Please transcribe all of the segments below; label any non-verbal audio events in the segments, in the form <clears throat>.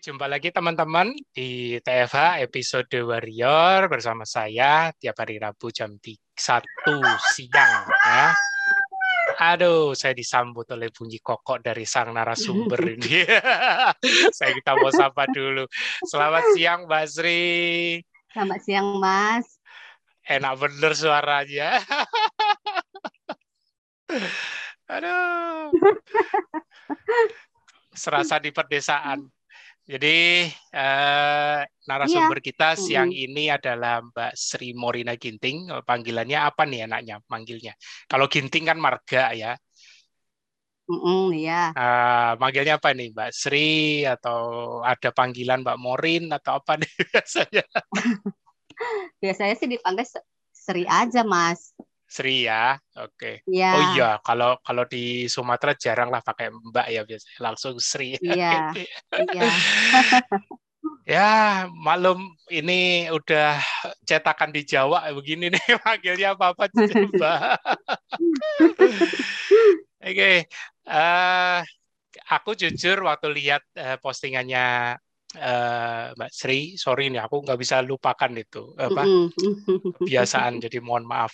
Jumpa lagi teman-teman di TFH episode Warrior bersama saya tiap hari Rabu jam 1 siang ya. Aduh, saya disambut oleh bunyi kokok dari sang narasumber ini. <laughs> saya kita mau sapa dulu. Selamat siang, Mbak Sri. Selamat siang, Mas. Enak bener suaranya. <laughs> Aduh. <laughs> Serasa di perdesaan. Jadi eh, narasumber iya. kita siang mm-hmm. ini adalah Mbak Sri Morina Ginting. Panggilannya apa nih enaknya manggilnya? Kalau Ginting kan marga ya. Mm iya. Uh, manggilnya apa nih Mbak Sri atau ada panggilan Mbak Morin atau apa nih <laughs> biasanya? <laughs> biasanya sih dipanggil Sri aja Mas. Sri ya, oke. Okay. Ya. Oh iya, kalau kalau di Sumatera jarang lah pakai Mbak ya biasanya langsung Sri. Iya. <laughs> iya. ya malum ini udah cetakan di Jawa begini nih <laughs> panggilnya apa apa Mbak. oke, okay. uh, eh, aku jujur waktu lihat uh, postingannya uh, Mbak Sri, sorry nih aku nggak bisa lupakan itu apa kebiasaan, jadi mohon maaf.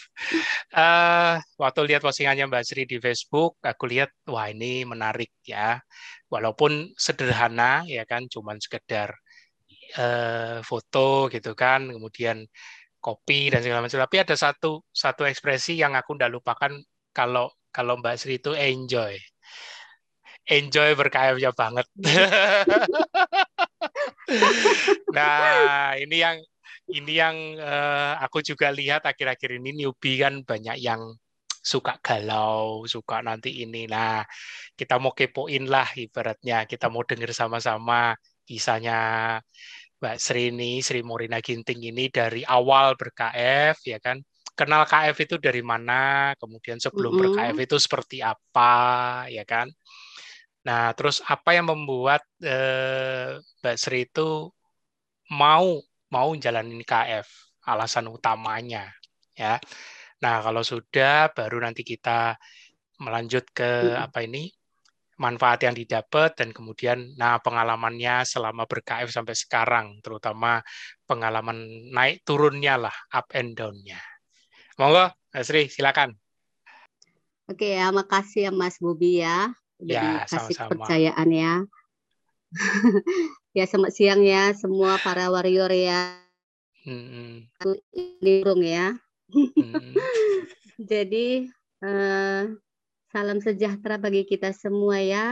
Uh, waktu lihat postingannya Mbak Sri di Facebook, aku lihat wah ini menarik ya, walaupun sederhana ya kan, cuman sekedar uh, foto gitu kan, kemudian kopi dan segala macam. Tapi ada satu satu ekspresi yang aku nggak lupakan kalau kalau Mbak Sri itu enjoy enjoy berkayanya banget. <laughs> nah, ini yang ini yang uh, aku juga lihat akhir-akhir ini newbie kan banyak yang suka galau, suka nanti ini. Nah, kita mau kepoin lah ibaratnya, kita mau dengar sama-sama kisahnya Mbak Sri ini, Sri Morina Ginting ini dari awal ber-KF ya kan. Kenal KF itu dari mana, kemudian sebelum mm -hmm. ber-KF itu seperti apa ya kan. Nah, terus apa yang membuat eh, Mbak Sri itu mau mau jalanin KF? Alasan utamanya, ya. Nah, kalau sudah, baru nanti kita melanjut ke hmm. apa ini manfaat yang didapat dan kemudian nah pengalamannya selama ber-KF sampai sekarang, terutama pengalaman naik turunnya lah, up and down-nya. Monggo, Mbak Sri, silakan. Oke ya, makasih ya Mas Bobi ya ya, dikasih sama-sama. kepercayaan ya. <laughs> ya selamat siang ya semua para warrior ya. Hmm. Lirung ya. Hmm. <laughs> Jadi eh, salam sejahtera bagi kita semua ya.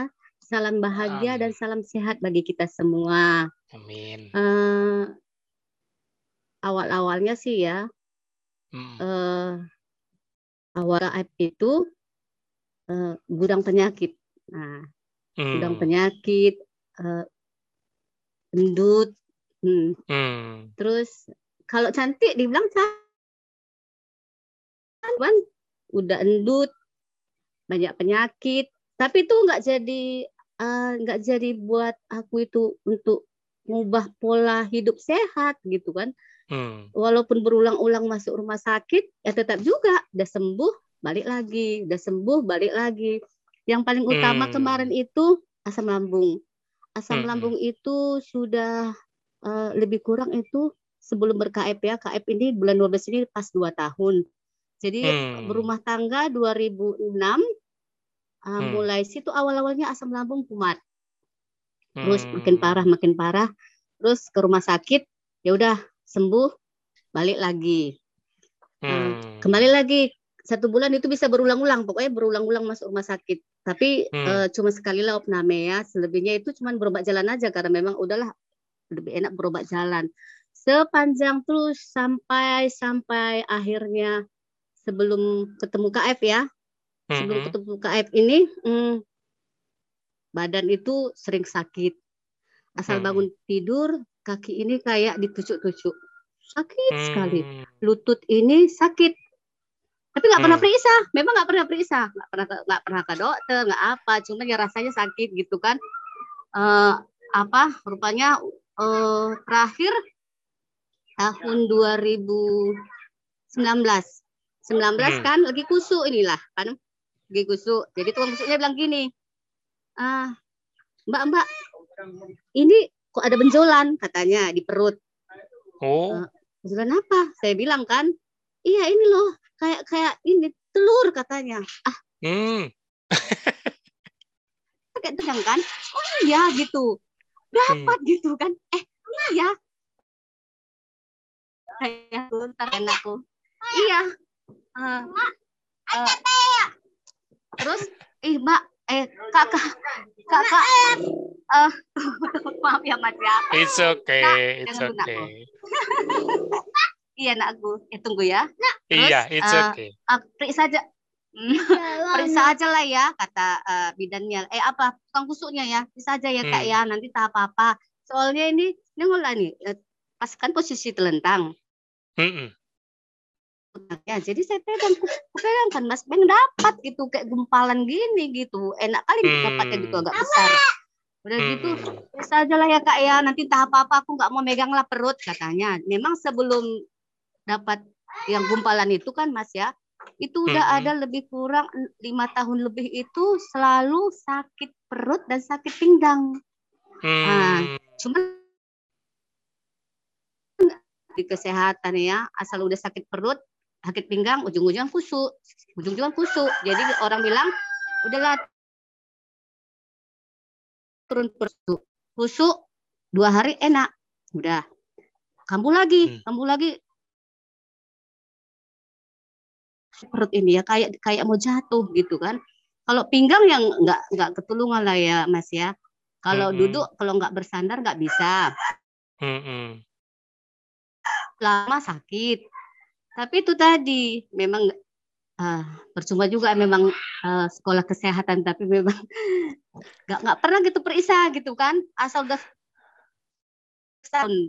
Salam bahagia Amin. dan salam sehat bagi kita semua. Amin. Eh, awal-awalnya sih ya. Hmm. Eh, awal itu uh, gudang penyakit. Nah, hmm. penyakit, uh, endut. Hmm. Hmm. Terus kalau cantik dibilang cantik, kan udah endut, banyak penyakit. Tapi itu nggak jadi uh, nggak jadi buat aku itu untuk ngubah pola hidup sehat gitu kan. Hmm. Walaupun berulang-ulang masuk rumah sakit, ya tetap juga udah sembuh balik lagi, udah sembuh balik lagi. Yang paling utama hmm. kemarin itu asam lambung. Asam hmm. lambung itu sudah uh, lebih kurang itu sebelum ber-KF ya. KF ini bulan 12 ini pas 2 tahun. Jadi hmm. berumah tangga 2006 uh, hmm. mulai situ awal-awalnya asam lambung kumat. Terus hmm. makin parah makin parah. Terus ke rumah sakit, ya udah sembuh, balik lagi. Hmm. kembali lagi satu bulan itu bisa berulang-ulang pokoknya berulang-ulang masuk rumah sakit tapi hmm. uh, cuma sekali lah opname ya selebihnya itu cuma berobat jalan aja karena memang udahlah lebih enak berobat jalan sepanjang terus sampai sampai akhirnya sebelum ketemu KF ya hmm. sebelum ketemu KF ini hmm, badan itu sering sakit asal hmm. bangun tidur kaki ini kayak ditusuk-tusuk sakit hmm. sekali lutut ini sakit tapi nggak pernah hmm. periksa memang nggak pernah periksa nggak pernah nggak pernah ke dokter nggak apa cuma ya rasanya sakit gitu kan uh, apa rupanya uh, terakhir tahun 2019 19 hmm. kan lagi kusuk inilah kan lagi kusuk jadi tukang kusuknya bilang gini ah mbak mbak ini kok ada benjolan katanya di perut. Oh. Uh, benjolan apa? Saya bilang kan, iya ini loh, kayak kayak ini telur katanya. Ah. Hmm. <laughs> kayak tenang kan? Oh iya gitu. Dapat hmm. gitu kan? Eh iya. Kayak ntar enakku. Iya. Uh, uh, terus, ih mbak, eh kakak, kakak, uh, <laughs> maaf ya mas ya. It's okay, it's okay. <laughs> iya nakku, eh tunggu ya. Terus, iya, it's uh, okay. Uh, saja, periksa <laughs> aja lah ya kata uh, bidannya eh apa? Tukang kusuknya ya? Bisa aja ya kak hmm. ya. Nanti tak apa apa soalnya ini ini nih. Pas kan posisi telentang. Hmm. ya jadi saya pegang <laughs> pegang kan mas. Pengen dapat gitu kayak gumpalan gini gitu. Enak kali hmm. dapatnya gitu agak besar. Udah hmm. gitu bisa aja lah ya kak ya. Nanti tak apa apa aku nggak mau megang lah perut katanya. Memang sebelum dapat yang gumpalan itu kan mas ya itu udah hmm. ada lebih kurang lima tahun lebih itu selalu sakit perut dan sakit pinggang. Hmm. Nah, cuma di kesehatan ya, asal udah sakit perut, sakit pinggang, ujung-ujung kusuk, ujung-ujung kusuk. Jadi orang bilang, udahlah turun kusuk, kusuk dua hari enak, udah kambuh lagi, hmm. kambuh lagi perut ini ya kayak kayak mau jatuh gitu kan. Kalau pinggang yang nggak nggak ketulungan lah ya Mas ya. Kalau -hmm. duduk kalau nggak bersandar nggak bisa. -hmm. Lama sakit. Tapi itu tadi memang uh, percuma juga memang uh, sekolah kesehatan tapi memang <laughs> nggak nggak pernah gitu periksa gitu kan asal udah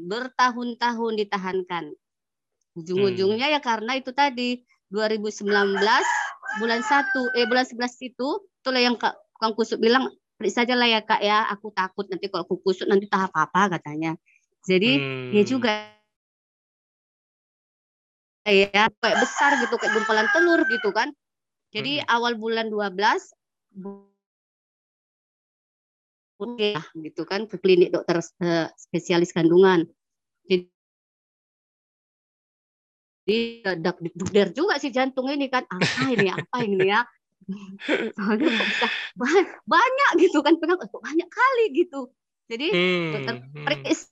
bertahun-tahun ditahankan ujung-ujungnya hmm. ya karena itu tadi 2019 bulan 1 eh bulan 11 itu itulah yang Kak Kang Kusuk bilang periksa saja lah ya Kak ya aku takut nanti kalau aku kusuk nanti tahap apa katanya jadi hmm. ya juga ya kayak besar gitu kayak gumpalan telur gitu kan jadi hmm. awal bulan 12 ya gitu kan ke klinik dokter uh, spesialis kandungan jadi dak dukder juga si jantung ini kan apa ini apa ini ya? <laughs> Soalnya bisa banyak gitu kan pegang banyak kali gitu. Jadi hmm. dokter hmm. periksa.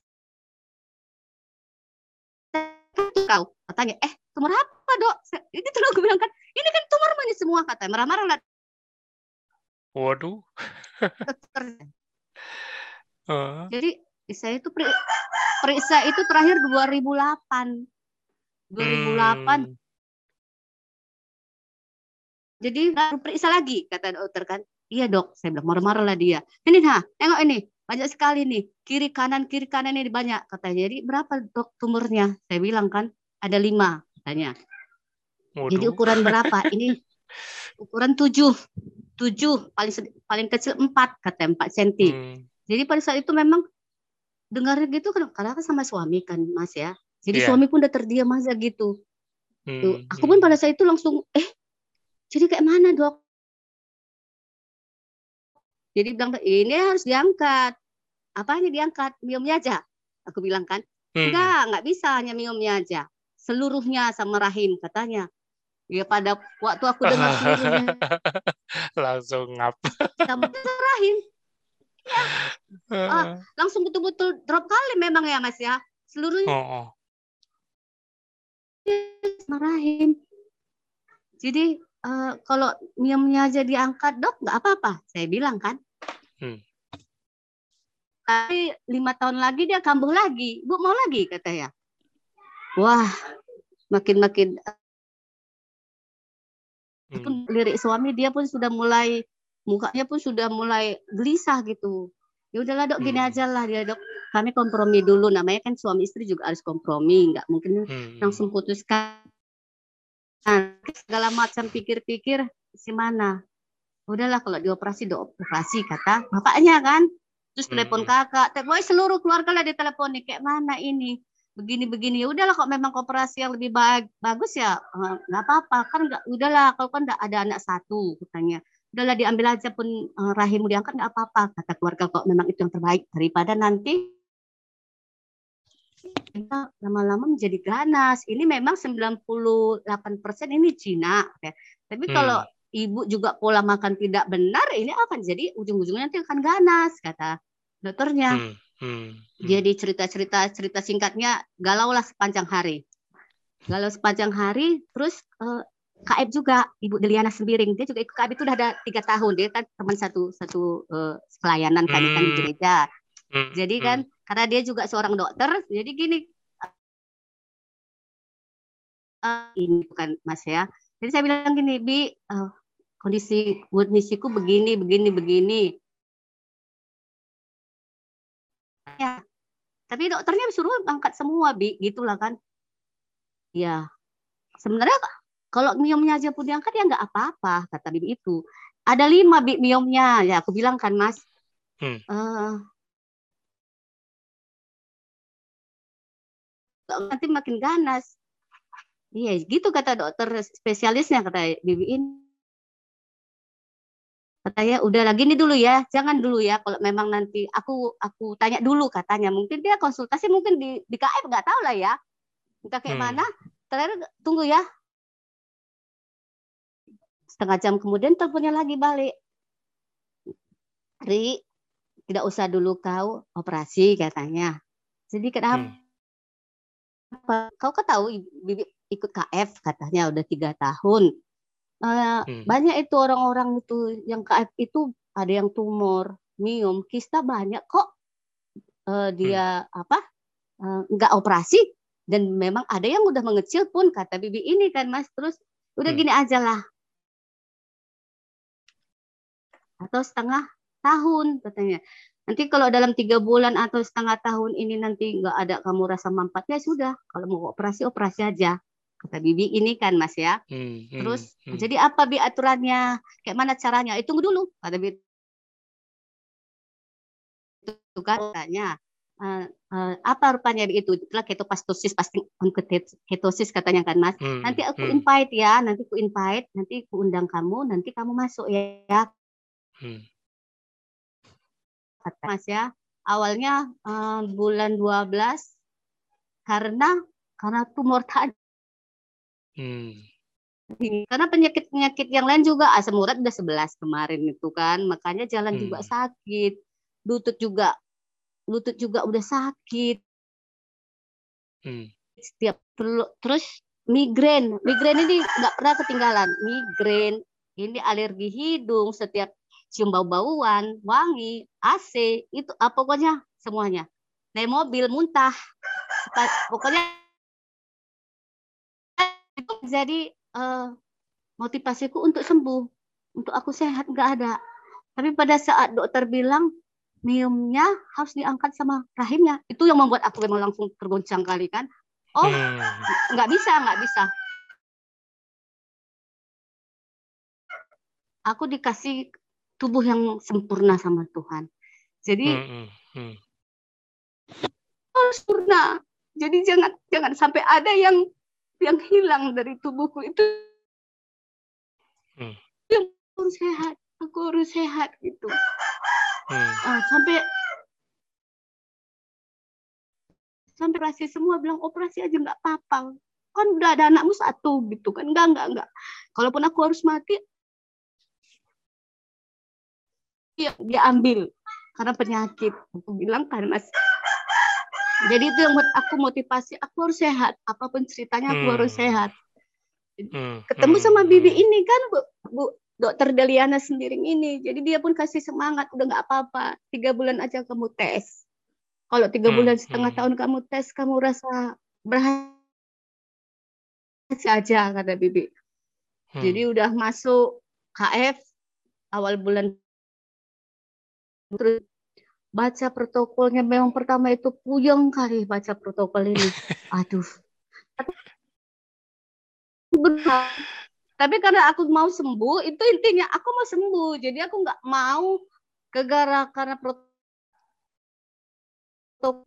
Kau katanya eh tumor apa dok? Ini tuh aku bilang kan ini kan tumor ini semua katanya marah-marah lah. Waduh. Uh. <laughs> jadi saya itu periksa itu terakhir 2008 2008 hmm. jadi baru periksa lagi kata dokter kan. Iya dok saya bilang marah-marah lah dia. Ini nah tengok ini banyak sekali nih kiri kanan kiri kanan ini banyak katanya. Jadi berapa dok tumornya? Saya bilang kan ada lima katanya. Waduh. jadi ukuran <laughs> berapa? Ini ukuran tujuh tujuh paling paling kecil empat kata empat senti. Hmm. jadi pada saat itu memang dengar gitu kan karena sama suami kan mas ya jadi yeah. suami pun udah terdiam aja gitu. Hmm. Tuh. Aku pun hmm. pada saat itu langsung, eh, jadi kayak mana dok? Jadi bilang, ini harus diangkat. Apa ini diangkat? Miumnya aja. Aku bilang kan, hmm. enggak, enggak bisa hanya miumnya aja. Seluruhnya sama rahim katanya. Ya pada waktu aku dengar <laughs> seluruhnya. langsung ngap. Sama rahim. <laughs> Ya. Ah, langsung betul-betul drop kali memang ya mas ya. Seluruhnya. Oh, oh marahin. Jadi uh, kalau miumnya aja diangkat dok nggak apa-apa, saya bilang kan. Hmm. Tapi lima tahun lagi dia kambuh lagi, bu mau lagi kata ya. Wah, makin-makin hmm. pun lirik suami dia pun sudah mulai mukanya pun sudah mulai gelisah gitu. Ya udahlah dok, gini hmm. aja lah dia dok kami kompromi dulu. Namanya kan suami istri juga harus kompromi. Nggak mungkin hmm. langsung putuskan. Segala macam pikir-pikir si mana? Udahlah kalau dioperasi dioperasi kata bapaknya kan. Terus telepon hmm. kakak. Telepon seluruh keluarga lah telepon nih kayak mana ini? Begini begini ya udahlah kok memang kooperasi yang lebih baik bagus ya eh, nggak apa-apa. Kan nggak udahlah kalau kan nggak ada anak satu katanya. Udahlah diambil aja pun uh, rahimmu diangkat nggak apa-apa kata keluarga. Kok memang itu yang terbaik daripada nanti lama-lama menjadi ganas. Ini memang 98% ini Cina. Ya. Tapi hmm. kalau ibu juga pola makan tidak benar, ini akan jadi ujung-ujungnya nanti akan ganas, kata dokternya. Hmm. Hmm. Hmm. Jadi cerita-cerita cerita singkatnya galau lah sepanjang hari. Galau sepanjang hari, terus uh, Kaib juga Ibu Deliana Sembiring dia juga ikut Kaib itu udah ada tiga tahun dia kan teman satu satu uh, pelayanan kami hmm. kan di hmm. gereja hmm. jadi kan hmm. Karena dia juga seorang dokter jadi gini uh, ini bukan Mas ya jadi saya bilang gini Bi uh, kondisi kondisiku begini begini begini ya tapi dokternya suruh angkat semua Bi gitulah kan ya sebenarnya kalau miomnya aja pun diangkat ya nggak apa-apa kata bibi itu. Ada lima bi miomnya ya aku bilang kan mas. Hmm. Uh, nanti makin ganas. Iya gitu kata dokter spesialisnya kata bibi ini. Katanya udah lagi nih dulu ya, jangan dulu ya. Kalau memang nanti aku aku tanya dulu katanya, mungkin dia konsultasi mungkin di di KF nggak tahu lah ya, entah kayak hmm. mana. Terakhir tunggu ya, Setengah jam kemudian teleponnya lagi balik. Ri, tidak usah dulu kau operasi katanya. Jadi kenapa? Hmm. Kau kan tahu Bibi ikut KF katanya udah tiga tahun. Uh, hmm. Banyak itu orang-orang itu yang KF itu ada yang tumor, miom, kista banyak kok. Uh, dia hmm. apa? Uh, nggak operasi dan memang ada yang udah mengecil pun kata bibi ini kan mas terus udah hmm. gini aja lah atau setengah tahun katanya. Nanti kalau dalam tiga bulan atau setengah tahun ini nanti nggak ada kamu rasa manfaatnya sudah. Kalau mau operasi operasi aja. Kata Bibi ini kan Mas ya. Hmm, hmm, Terus hmm. jadi apa Bi aturannya? Kayak mana caranya? Eh, tunggu dulu. Kata Bibi itu kan katanya uh, uh, apa rupanya itu itulah ketopastosis pasti ketosis katanya kan mas hmm, nanti aku hmm. invite ya nanti aku invite nanti aku undang kamu nanti kamu masuk ya Hmm. Mas ya, awalnya uh, bulan 12 karena karena tumor tadi. Hmm. Karena penyakit-penyakit yang lain juga asam urat udah 11 kemarin itu kan, makanya jalan hmm. juga sakit, lutut juga lutut juga udah sakit. Hmm. Setiap terus migrain, migrain ini nggak pernah ketinggalan, migrain ini alergi hidung setiap cium bau-bauan, wangi, AC, itu apa ah, pokoknya semuanya. Naik mobil muntah. Pokoknya itu jadi uh, motivasiku untuk sembuh, untuk aku sehat nggak ada. Tapi pada saat dokter bilang miumnya harus diangkat sama rahimnya, itu yang membuat aku memang langsung tergoncang kali kan. Oh, hmm. nggak bisa, nggak bisa. Aku dikasih tubuh yang sempurna sama Tuhan. Jadi hmm, hmm, hmm. harus sempurna. Jadi jangan jangan sampai ada yang yang hilang dari tubuhku itu. Hmm. Yang harus sehat, aku harus sehat gitu. Hmm. Uh, sampai sampai operasi semua bilang operasi aja nggak apa-apa kan udah ada anakmu satu gitu kan enggak enggak enggak kalaupun aku harus mati dia, dia ambil karena penyakit. Aku bilang kan mas. Jadi itu yang buat aku motivasi. Aku harus sehat. Apa pun ceritanya aku hmm. harus sehat. Hmm. Ketemu sama hmm. Bibi ini kan bu, bu dokter Deliana sendiri ini. Jadi dia pun kasih semangat. Udah nggak apa-apa. Tiga bulan aja kamu tes. Kalau tiga hmm. bulan setengah hmm. tahun kamu tes, kamu rasa berhasil aja kata Bibi. Hmm. Jadi udah masuk KF awal bulan terus baca protokolnya memang pertama itu puyeng kali baca protokol ini. <laughs> Aduh. Tapi karena aku mau sembuh itu intinya aku mau sembuh. Jadi aku nggak mau kegara karena protokol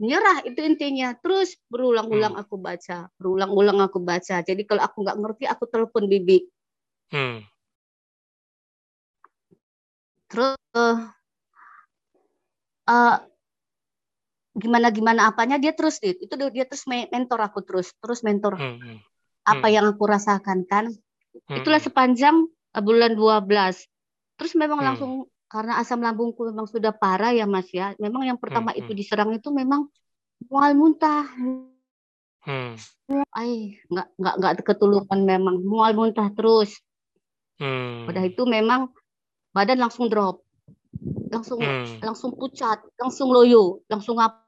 nyerah itu intinya. Terus berulang-ulang hmm. aku baca berulang-ulang aku baca. Jadi kalau aku nggak ngerti aku telepon bibi. Hmm. terus uh, gimana gimana apanya dia terus itu dia terus mentor aku terus terus mentor hmm. hmm. apa hmm. yang aku rasakan kan hmm. itulah sepanjang eh, bulan 12 terus memang hmm. langsung karena asam lambungku memang sudah parah ya mas ya memang yang pertama hmm. itu hmm. diserang itu memang mual muntah hmm. ay nggak nggak nggak ketulungan memang mual muntah terus hmm. udah itu memang badan langsung drop langsung hmm. langsung pucat langsung loyo langsung apa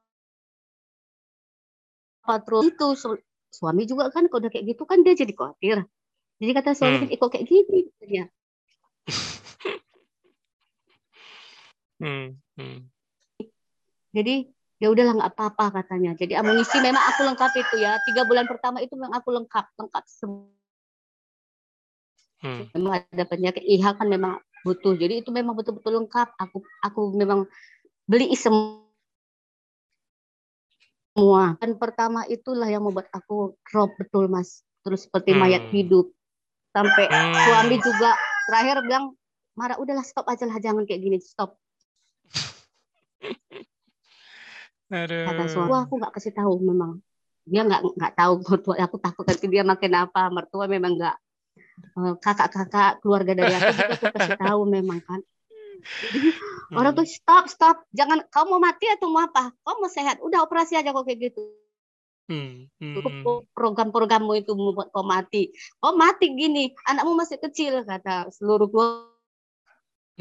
terus itu su suami juga kan kalau udah kayak gitu kan dia jadi khawatir jadi kata suami hmm. kok kayak gini ya <laughs> hmm. Hmm. jadi ya udahlah nggak apa-apa katanya jadi amunisi memang aku lengkap itu ya tiga bulan pertama itu memang aku lengkap lengkap semua hmm. memang ada penyakit IH kan memang butuh jadi itu memang betul-betul lengkap aku aku memang beli semua semua. Dan pertama itulah yang membuat aku drop betul mas. Terus seperti hmm. mayat hidup. Sampai hmm. suami juga terakhir bilang, marah udahlah stop aja lah jangan kayak gini stop. Aduh. Kata suami, aku nggak kasih tahu memang. Dia nggak nggak tahu mertua aku takut nanti dia makin apa. Mertua memang nggak kakak-kakak keluarga dari aku juga aku kasih <laughs> tahu memang kan hmm. orang tuh stop stop jangan kau mau mati atau mau apa kau mau sehat udah operasi aja kok kayak gitu Hmm. Hmm. program-programmu itu membuat kau mati. Kau mati gini, anakmu masih kecil kata seluruh keluarga.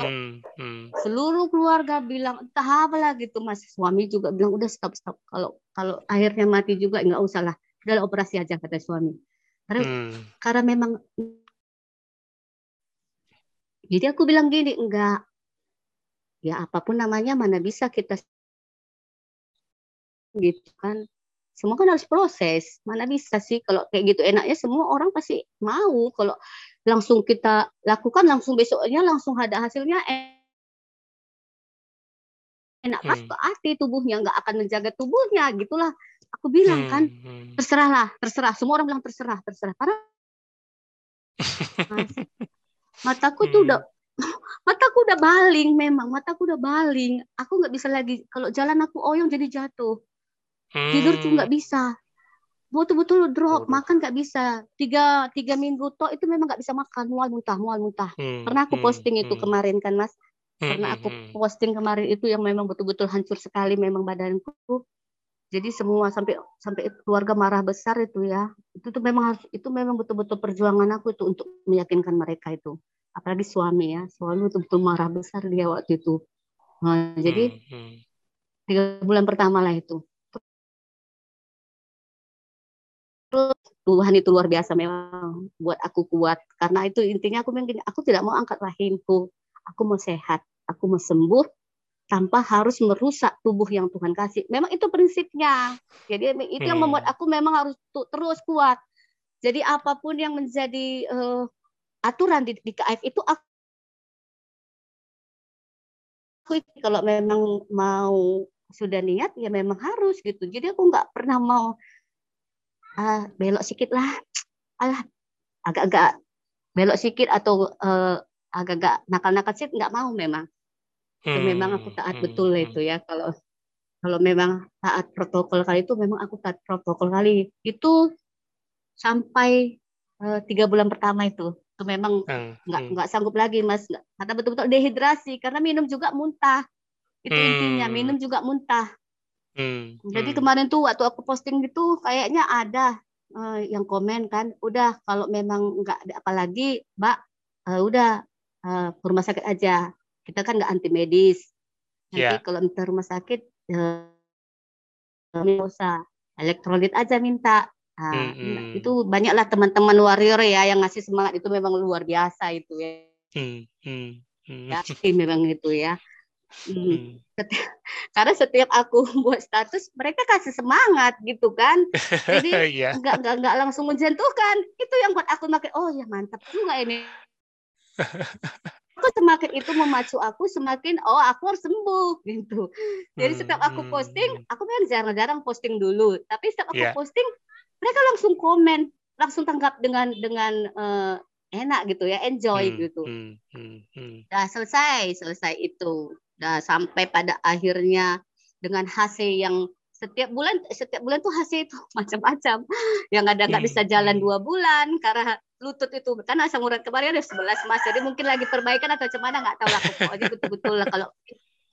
Hmm. Hmm. Seluruh keluarga bilang entah apa lah gitu mas. Suami juga bilang udah stop stop. Kalau kalau akhirnya mati juga nggak usah lah. Udah operasi aja kata suami. Karena hmm. karena memang jadi aku bilang gini enggak. Ya apa pun namanya mana bisa kita gitu kan. Semua kan harus proses. Mana bisa sih kalau kayak gitu? Enaknya semua orang pasti mau. Kalau langsung kita lakukan langsung besoknya langsung ada hasilnya enak pas hmm. hati tubuhnya. Nggak akan menjaga tubuhnya. Gitulah. Aku bilang kan hmm. hmm. terserahlah terserah. Semua orang bilang terserah terserah. Karena <laughs> mataku tuh hmm. udah <laughs> mataku udah baling memang mataku udah baling aku nggak bisa lagi kalau jalan aku oyong jadi jatuh hmm. tidur tuh nggak bisa betul-betul drop makan nggak bisa tiga tiga minggu toh itu memang nggak bisa makan mual muntah mual muntah hmm. pernah aku hmm. posting hmm. itu kemarin kan mas hmm. karena aku hmm. posting kemarin itu yang memang betul-betul hancur sekali memang badanku jadi semua sampai sampai keluarga marah besar itu ya. Itu tuh memang harus itu memang betul-betul perjuangan aku itu untuk meyakinkan mereka itu. Apalagi suami ya suami betul-betul marah besar dia waktu itu. Nah, jadi hmm, hmm. tiga bulan pertama lah itu. Terus Tuhan itu luar biasa memang buat aku kuat. Karena itu intinya aku mungkin aku tidak mau angkat rahimku. Aku mau sehat aku mau sembuh tanpa harus merusak tubuh yang Tuhan kasih. Memang itu prinsipnya. Jadi itu hmm. yang membuat aku memang harus terus kuat. Jadi apa pun yang menjadi uh, aturan di, di KF itu aku kalau memang mau sudah niat ya memang harus gitu. Jadi aku nggak pernah mau uh, belok sedikit lah, alah agak-agak belok sedikit atau uh, agak-agak nakal-nakal sedikit nggak mau memang. Hmm, memang aku taat hmm, betul hmm. itu ya kalau kalau memang taat protokol kali itu memang aku taat protokol kali itu sampai uh, tiga bulan pertama itu itu memang hmm, nggak hmm. nggak sanggup lagi mas karena betul-betul dehidrasi karena minum juga muntah itu hmm. intinya minum juga muntah hmm. jadi hmm. kemarin tuh waktu aku posting gitu kayaknya ada uh, yang komen kan udah kalau memang nggak ada apa lagi mbak uh, udah uh, ke rumah sakit aja kita kan nggak anti medis nanti yeah. kalau minta rumah sakit uh, usah elektrolit aja minta Nah, hmm. itu banyaklah teman-teman warrior ya yang ngasih semangat itu memang luar biasa itu ya. Hmm. Hmm. Hmm. Ya, memang itu ya. Hmm. <laughs> Karena setiap aku <laughs> buat status mereka kasih semangat gitu kan. Jadi <laughs> yeah. nggak nggak nggak langsung menjatuhkan. Itu yang buat aku makin oh ya mantap juga ini. Aku semakin itu memacu aku semakin oh aku harus sembuh <laughs> gitu. Jadi setiap aku posting, aku memang jarang-jarang posting dulu. Tapi setiap aku yeah. posting mereka langsung komen langsung tanggap dengan dengan uh, enak gitu ya enjoy hmm, gitu hmm, hmm, hmm. Dah selesai selesai itu dah sampai pada akhirnya dengan hasil yang setiap bulan setiap bulan tuh hasil itu <laughs> macam-macam yang ada nggak bisa jalan Hmm. dua bulan karena lutut itu karena asam urat kemarin ada 11 mas jadi mungkin lagi perbaikan atau cuman nggak tahu lah pokoknya betul-betul lah kalau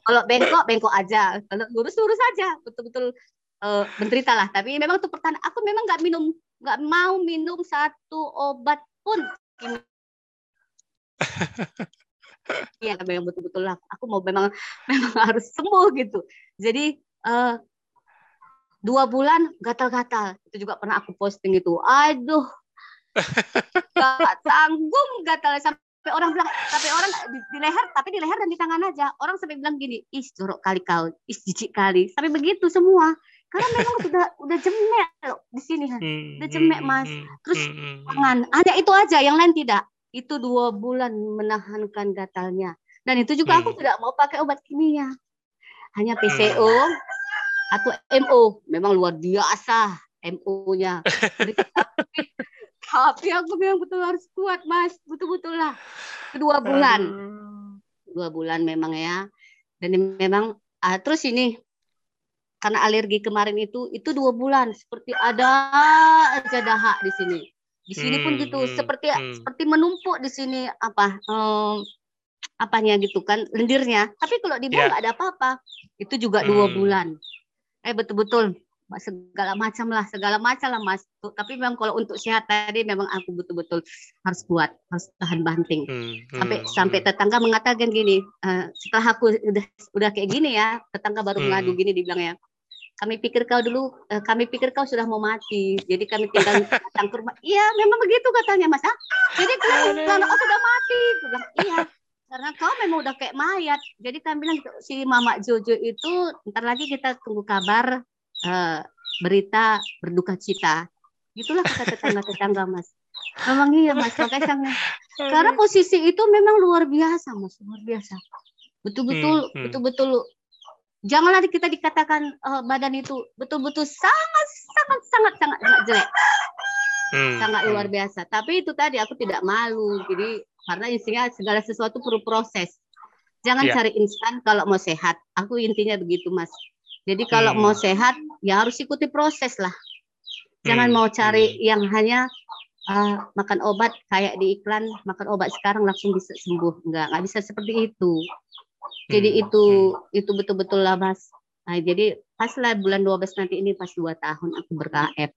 kalau bengkok bengkok aja kalau lurus lurus aja betul-betul eh, menderita lah tapi memang tuh pertanyaan aku memang nggak minum nggak mau minum satu obat pun Iya, memang betul-betul lah. Aku mau memang memang <laughs> harus sembuh gitu. Jadi eh, dua bulan gatal-gatal. Itu juga pernah aku posting itu. Aduh, <laughs> gak sanggup gatal sampai orang bilang, sampai orang di, di leher, tapi di leher dan di tangan aja. Orang sampai bilang gini, ih jorok kali kau, ih jijik kali. Sampai begitu semua. Karena memang sudah udah jemek loh di sini. Hmm, Udah cemek, hmm, Mas. hmm, Terus tangan. Hanya itu aja, yang lain tidak. Itu dua bulan menahankan gatalnya. Dan itu juga aku tidak mau pakai obat kimia. Hanya PCO atau MO. Memang luar biasa MO-nya. <laughs> Tapi, aku memang betul harus kuat, Mas. Betul-betul lah. Dua bulan. Dua bulan memang ya. Dan memang, ah, terus ini, karena alergi kemarin itu, itu dua bulan. Seperti ada aja dahak di sini. Di sini pun Hmm, gitu, hmm, seperti hmm. seperti menumpuk di sini apa em, apanya gitu kan lendirnya. Tapi kalau di bawah nggak ada apa-apa. Itu juga dua Hmm. bulan. Eh betul-betul segala macam lah, segala macam lah mas. Tapi memang kalau untuk sehat tadi memang aku betul-betul harus kuat, harus tahan banting. Hmm, Sampai hmm, sampai hmm. tetangga mengatakan gini, eh, setelah aku udah udah kayak gini ya, tetangga baru Hmm. mengadu gini dibilang ya. Kami pikir kau dulu, eh, kami pikir kau sudah mau mati. Jadi kami tinggal datang ke rumah. Iya, memang begitu katanya Mas. Ah, jadi bilang aku sudah mati. Aku bilang, iya. Karena kau memang udah kayak mayat. Jadi kami bilang si Mama Jojo itu ntar lagi kita tunggu kabar eh, berita berduka cita. Itulah kata tetangga-tetangga Mas. Memang iya Mas, makanya sangat <laughs> karena posisi itu memang luar biasa, Mas, luar biasa. Betul-betul, Hmm, hmm. betul-betul. Janganlah kita dikatakan eh, badan itu betul-betul sangat, sangat, sangat, sangat, sangat jelek, Hmm, sangat hmm. luar biasa. Tapi itu tadi aku tidak malu, jadi karena intinya segala sesuatu perlu proses. Jangan Iya. cari instan kalau mau sehat. Aku intinya begitu, Mas. Jadi kalau Hmm. mau sehat, ya harus ikuti proses lah. Jangan Hmm, mau cari yang hanya ah, makan obat kayak di iklan, makan obat sekarang langsung bisa sembuh. Enggak, nggak bisa seperti itu. Jadi Hmm, itu itu betul-betul lah Mas. Nah, jadi pas lah bulan 12 nanti ini pas dua tahun aku ber-KF.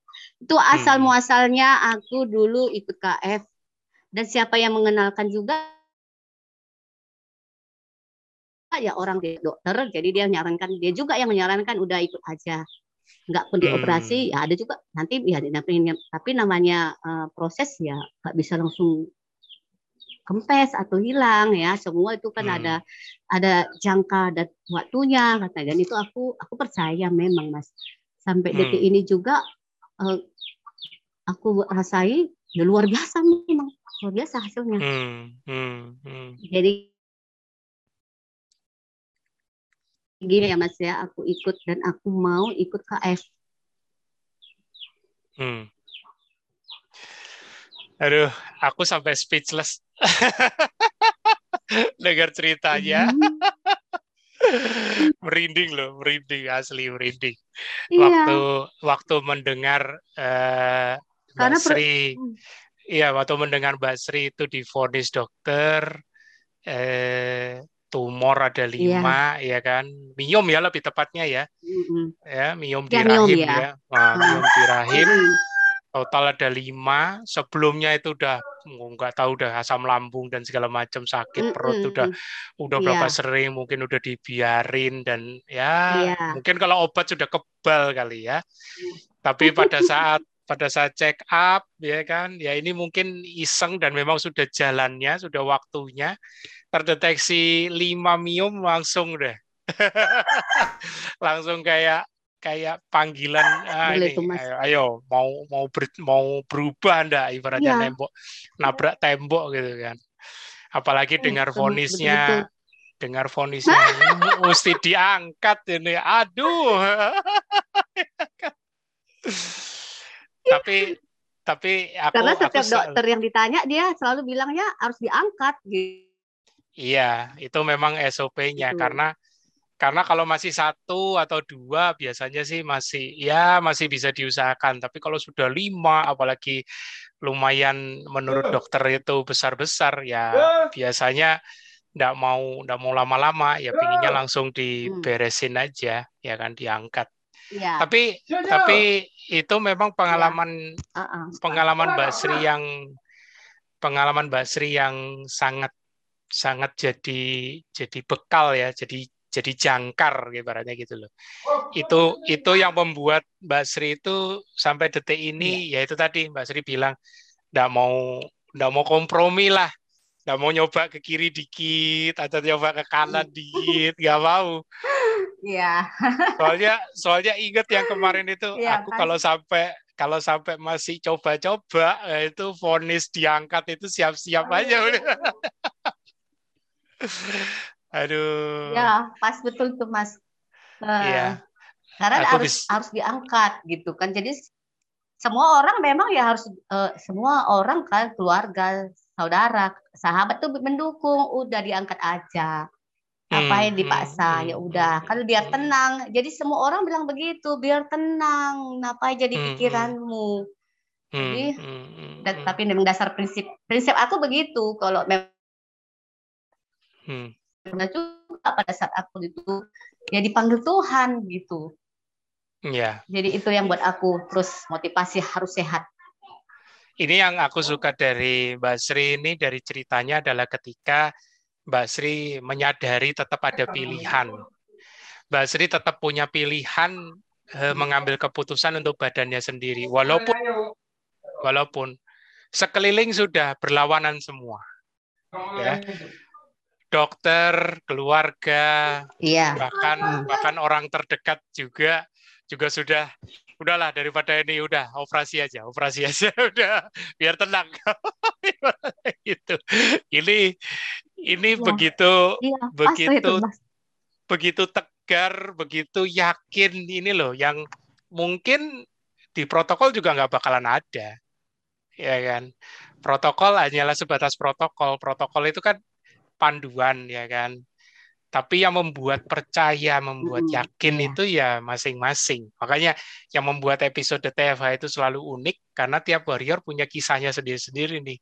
Itu asal Hmm. muasalnya aku dulu ikut KF dan siapa yang mengenalkan juga ya orang di dokter jadi dia menyarankan dia juga yang menyarankan udah ikut aja. Nggak pun dioperasi ya ada juga nanti ya tapi namanya eh, proses ya nggak bisa langsung kempes atau hilang ya. Semua itu kan Hmm. ada ada jangka dan waktunya kata dan itu aku aku percaya memang mas. Sampai Hmm. detik ini juga eh, aku rasai ya luar biasa memang. Luar biasa hasilnya. Hmm, hmm, hmm. jadi gini ya mas ya aku ikut dan aku mau ikut KF Hmm. Aduh, aku sampai speechless <laughs> dengar ceritanya. Hmm, <laughs> merinding loh, merinding asli merinding. iya Waktu waktu mendengar eh, Mbak Karena per- Sri, Hmm. iya waktu mendengar Mbak Sri itu divonis dokter eh, tumor ada lima, ya kan, miom ya lebih tepatnya ya, Mm-mm. ya miom di Ya, rahim ya. ya, Wah, Hmm. miom di rahim. Mm. total ada lima sebelumnya itu udah oh, nggak tahu udah asam lambung dan segala macam sakit perut Mm-mm. udah udah Iya. berapa sering mungkin udah dibiarin dan ya Iya. mungkin kalau obat sudah kebal kali ya tapi pada saat pada saat check up ya kan? Ya ini mungkin iseng dan memang sudah jalannya sudah waktunya. Terdeteksi lima miom langsung deh. <laughs> Langsung kayak kayak panggilan ah, Boleh ini. tuh, ayo, ayo mau mau ber- mau berubah ndak? Ibaratnya Iya. nembok nabrak tembok gitu kan. Apalagi Hmm, dengar vonisnya betul-betul. dengar vonisnya ini <laughs> mesti diangkat ini. Aduh <laughs> tapi tapi aku Karena aku setiap sel- dokter yang ditanya dia selalu bilangnya harus diangkat gitu. Iya, itu memang SOP-nya Gitu. karena karena kalau masih satu atau dua biasanya sih masih ya masih bisa diusahakan. Tapi kalau sudah lima, apalagi lumayan menurut dokter itu besar-besar, ya biasanya nggak mau nggak mau lama-lama, ya pinginnya langsung diberesin aja, ya kan diangkat. Ya. Tapi tapi itu memang pengalaman ya. uh -uh. pengalaman Mbak Sri yang pengalaman Mbak Sri yang sangat sangat jadi jadi bekal ya, jadi jadi jangkar ibaratnya gitu loh. Itu itu yang membuat Mbak Sri itu sampai detik ini ya. yaitu tadi Mbak Sri bilang nggak mau nggak mau kompromi lah, nggak mau nyoba ke kiri dikit atau nyoba ke kanan dikit, nggak mau. <laughs> Iya. soalnya soalnya inget yang kemarin itu ya, aku kalau sampai kalau sampai masih coba-coba ya itu vonis diangkat itu siap-siap aja udah. <laughs> Aduh. Ya, pas betul tuh Mas. Uh, iya. Karena Aku harus bis... harus diangkat gitu kan. Jadi semua orang memang ya harus uh, semua orang kan keluarga, saudara, sahabat tuh mendukung, udah diangkat aja. Ngapain hmm, dipaksa? Hmm, ya udah, hmm, kalau biar tenang. Jadi semua orang bilang begitu, biar tenang. Ngapain jadi pikiranmu? Jadi, hmm, tapi memang dasar prinsip prinsip aku begitu. Kalau memang hmm juga pada saat aku itu ya dipanggil Tuhan gitu. Iya. Jadi itu yang buat aku terus motivasi harus sehat. Ini yang aku suka dari Mbak Sri ini dari ceritanya adalah ketika Mbak Sri menyadari tetap ada pilihan. Mbak Sri tetap punya pilihan eh, mengambil keputusan untuk badannya sendiri, walaupun walaupun sekeliling sudah berlawanan semua. Ya dokter, keluarga, iya. bahkan bahkan orang terdekat juga juga sudah udahlah daripada ini udah operasi aja, operasi <laughs> aja udah biar tenang. <laughs> gitu. Ini ini ya. begitu ya, begitu itu, begitu tegar, begitu yakin ini loh yang mungkin di protokol juga nggak bakalan ada. Ya kan? Protokol hanyalah sebatas protokol. Protokol itu kan panduan ya kan. Tapi yang membuat percaya, membuat yakin yeah. itu ya masing-masing. Makanya yang membuat episode TFH itu selalu unik karena tiap warrior punya kisahnya sendiri-sendiri nih.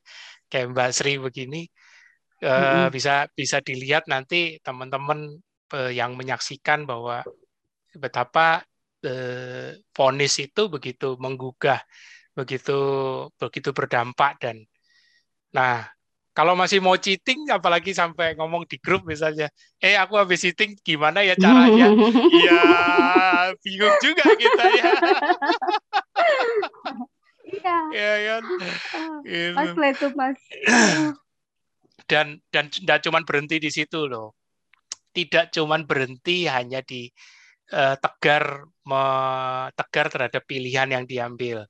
Kayak Mbak Sri begini mm -hmm. uh, bisa bisa dilihat nanti teman-teman uh, yang menyaksikan bahwa betapa uh, vonis itu begitu menggugah, begitu begitu berdampak dan nah kalau masih mau cheating, apalagi sampai ngomong di grup misalnya, eh aku habis cheating, gimana ya caranya? <laughs> Iya, bingung juga kita ya. Iya. Iya kan. Gitu. Mas itu mas. <clears throat> Dan dan tidak cuma berhenti di situ loh. Tidak cuma berhenti hanya di uh, tegar me, tegar terhadap pilihan yang diambil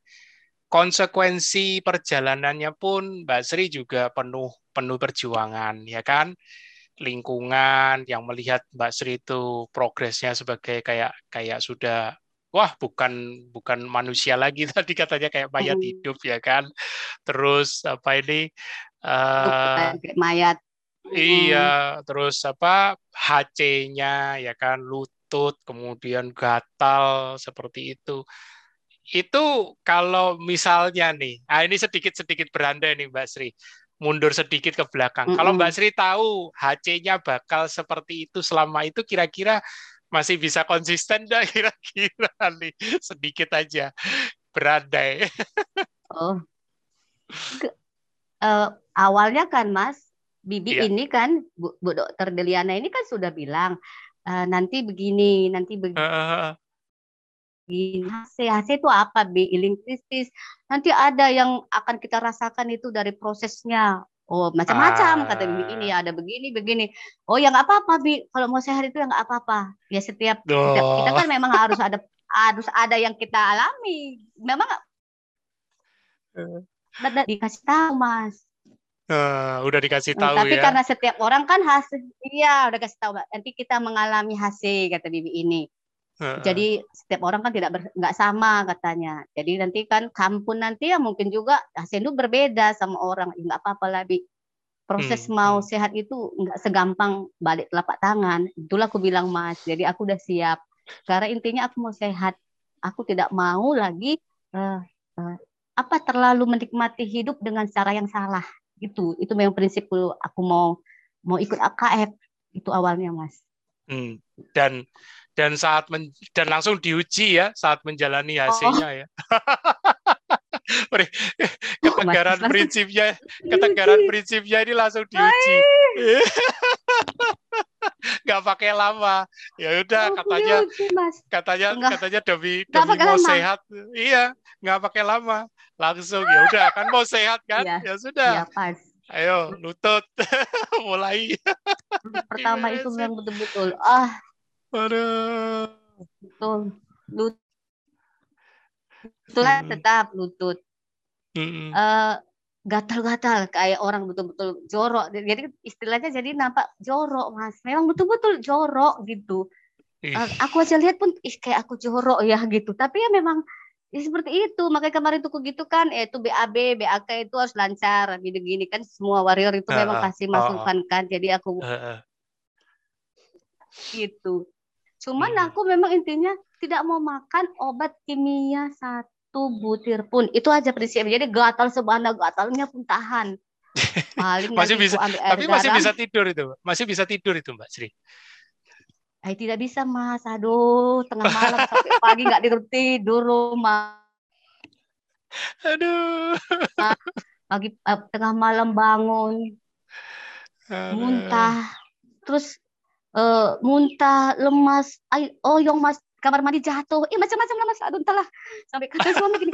konsekuensi perjalanannya pun Mbak Sri juga penuh penuh perjuangan ya kan lingkungan yang melihat Mbak Sri itu progresnya sebagai kayak kayak sudah wah bukan bukan manusia lagi <laughs> tadi katanya kayak mayat hmm. hidup ya kan terus apa ini uh, mayat iya terus apa HC-nya ya kan lutut kemudian gatal seperti itu itu kalau misalnya nih, ah ini sedikit-sedikit berandai nih Mbak Sri, mundur sedikit ke belakang. Mm -hmm. Kalau Mbak Sri tahu HC-nya bakal seperti itu selama itu kira-kira masih bisa konsisten dah <laughs> kira-kira nih sedikit aja berandai. oh. uh, awalnya kan Mas, Bibi yeah. ini kan Bu, Bu Dokter Deliana ini kan sudah bilang uh, nanti begini, nanti begini. Uh, HC, HC itu apa? Bi healing krisis. Nanti ada yang akan kita rasakan itu dari prosesnya. Oh, macam-macam ah. kata Bibi ini ada begini begini. Oh, ya nggak apa-apa Bi. Kalau mau sehat itu ya nggak apa-apa. Ya setiap, setiap kita kan memang harus ada harus ada yang kita alami. Memang uh. dikasih tahu Mas. Uh, udah dikasih tahu Tapi ya. karena setiap orang kan hasil, iya udah kasih tahu. Nanti kita mengalami hasil kata Bibi ini. Jadi setiap orang kan tidak nggak sama katanya. Jadi nanti kan kampun nanti ya mungkin juga hasil itu berbeda sama orang. Nggak apa-apa lah, Bi. proses Hmm, mau hmm. sehat itu nggak segampang balik telapak tangan. Itulah aku bilang Mas. Jadi aku udah siap. Karena intinya aku mau sehat. Aku tidak mau lagi eh, eh, apa terlalu menikmati hidup dengan cara yang salah. Itu itu memang prinsipku. Aku mau mau ikut AKF itu awalnya Mas. Hmm. Dan dan saat men, dan langsung diuji ya saat menjalani hasilnya ya. <laughs> Pri- <laughs> ketegaran Mas. prinsipnya, ketegaran prinsipnya ini langsung diuji. <laughs> Nggak pakai lama. Ya udah Oh, katanya Mas. katanya Enggak. katanya demi demi mau lama. sehat. Iya, nggak pakai lama. Langsung ya udah kan mau sehat kan? Iya. Ya sudah. Ya pas. Ayo lutut <laughs> mulai. Pertama itu memang betul-betul ah Aduh. betul lutut Betulan Hmm. tetap lutut Mm-mm. eh gatal-gatal kayak orang betul-betul jorok. Jadi istilahnya jadi nampak jorok, Mas. Memang betul-betul jorok gitu. Ih, Eh, aku aja lihat pun ih kayak aku jorok ya gitu. Tapi ya memang ya seperti itu. Makanya kemarin tuh gitu kan, eh, itu BAB, BAK itu harus lancar, gini-gini kan semua warrior itu Ah, memang kasih ah, masukan kan. Jadi aku eh, eh. gitu. Cuman Hmm. aku memang intinya tidak mau makan obat kimia satu butir pun. Itu aja prinsipnya. Jadi gatal sebana gatalnya pun tahan. <laughs> Paling Masih bisa- Tapi masih bisa tidur itu, masih bisa tidur itu Mbak Sri. Eh, tidak bisa mas. Aduh, tengah malam sampai pagi nggak tidur tidur rumah. Aduh. Pagi eh, tengah malam bangun, Aduh. muntah, terus eh, muntah, lemas, ay, oyong mas kamar mandi jatuh, eh macam-macam lah mas. Aduh entahlah. Sampai kata suami gini,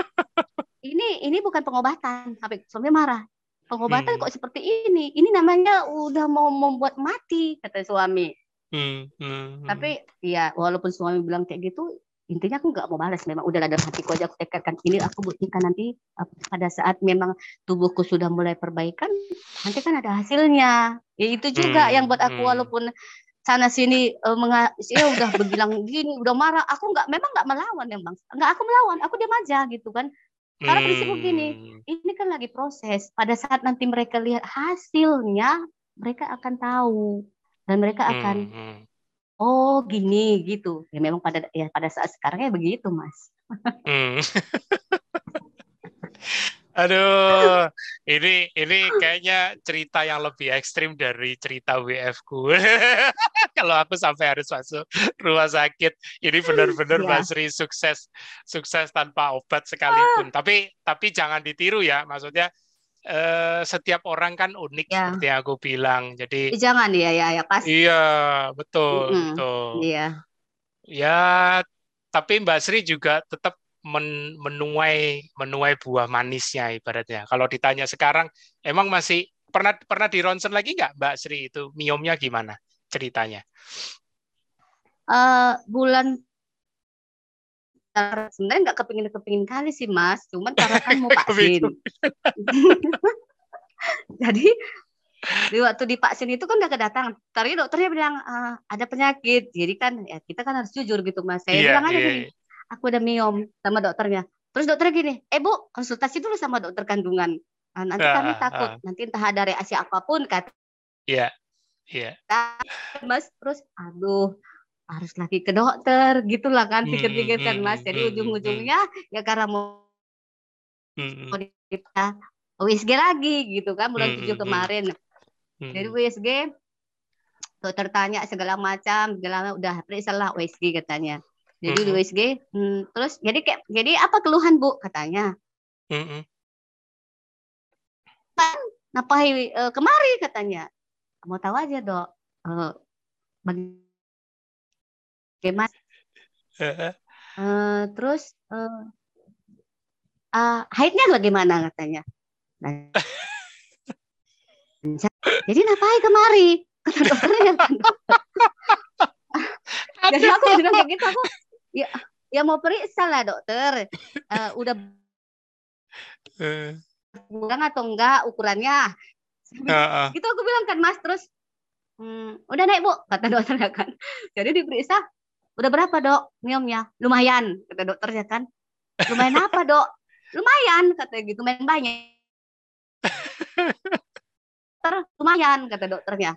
ini ini bukan pengobatan. Sampai suami marah. Pengobatan Hmm. kok seperti ini? Ini namanya udah mau membuat mati kata suami. Hmm, hmm, hmm. Tapi ya walaupun suami bilang kayak gitu, intinya aku nggak mau balas. Memang udah dalam hatiku aja aku tekadkan ini aku buktikan nanti pada saat memang tubuhku sudah mulai perbaikan, nanti kan ada hasilnya. Ya itu juga Hmm, yang buat aku hmm. walaupun sana sini uh, menga- ya udah berbilang gini, udah marah, aku nggak memang nggak melawan memang, nggak aku melawan, aku diam aja gitu kan. Karena prinsipku gini, Hmm, Ini kan lagi proses. Pada saat nanti mereka lihat hasilnya, mereka akan tahu dan mereka akan hmm, hmm. Oh gini gitu. Ya memang pada ya pada saat sekarang ya begitu mas. Hmm. <laughs> Aduh, ini ini kayaknya cerita yang lebih ekstrim dari cerita WF ku. <laughs> Kalau aku sampai harus masuk rumah sakit, ini benar-benar Sri sukses sukses tanpa obat sekalipun. Tapi tapi jangan ditiru ya, maksudnya eh, setiap orang kan unik Ya. seperti yang aku bilang. Jadi Eh, Jangan ya ya ya pas. iya betul Mm-mm. betul. Iya. Ya, tapi Mbak Sri juga tetap men- menuai menuai buah manisnya ibaratnya. Kalau ditanya sekarang, emang masih pernah pernah di ronsen lagi nggak Mbak Sri itu miomnya gimana ceritanya? Eh, bulan sebenarnya nggak kepingin kepingin kali sih mas. Cuman karena kan mau <laughs> vaksin. <laughs> Jadi di waktu divaksin itu kan udah kedatangan. Tadi dokternya bilang "Ah, ada penyakit. Jadi kan ya kita kan harus jujur gitu mas. Saya Iya, bilang aja iya, gini, aku ada miom sama dokternya. Terus dokternya gini, eh bu konsultasi dulu sama dokter kandungan. Ah, nanti Ah, kami ah, takut, nanti entah ada reaksi apa pun kata Iya, iya. mas. Terus aduh harus lagi ke dokter gitulah kan Hmm, pikir-pikir kan hmm, mas. Jadi hmm, ujung-ujungnya ya karena mau mau kita USG lagi gitu kan bulan tujuh kemarin. Jadi USG dokter tanya segala macam, segala udah periksa lah USG katanya. Jadi di. USG, hmm, terus jadi kayak jadi apa keluhan bu katanya? hmm, hmm. Napai eh, kemari katanya. Mau tahu aja dok. Bagaimana? Eh. Eh, terus eh, ah, haidnya bagaimana katanya? Nah, <laughs> jadi napai kemari? Kata dokternya. <laughs> Jadi aku bilang kayak gitu aku ya ya mau periksa lah dokter. Eh, udah kurang atau enggak ukurannya? ah. Gitu aku bilang kan Mas terus "Hmm, udah naik Bu kata dokternya kan. Jadi diperiksa udah berapa dok miomnya? Lumayan kata dokternya kan. Lumayan apa dok? Lumayan kata gitu main banyak. dokter lumayan kata dokternya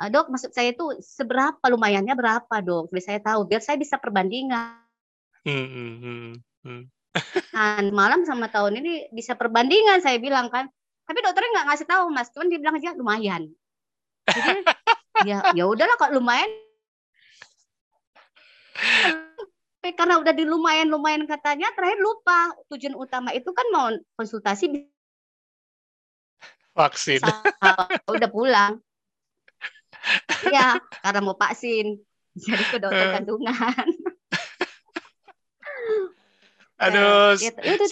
"Eh, dok maksud saya itu seberapa lumayannya berapa dok biar saya tahu biar saya bisa perbandingan hmm, hmm, hmm. Nah, malam sama tahun ini bisa perbandingan saya bilang kan. Tapi dokternya nggak ngasih tahu mas, cuman dia bilang aja lumayan. Jadi ya ya udahlah kok lumayan. Karena udah di lumayan lumayan katanya, terakhir lupa tujuan utama itu kan mau konsultasi Vaksin. <laughs> udah pulang. Ya karena mau vaksin. Jadi ke dokter Eh. kandungan. <laughs> Aduh, Ya, itu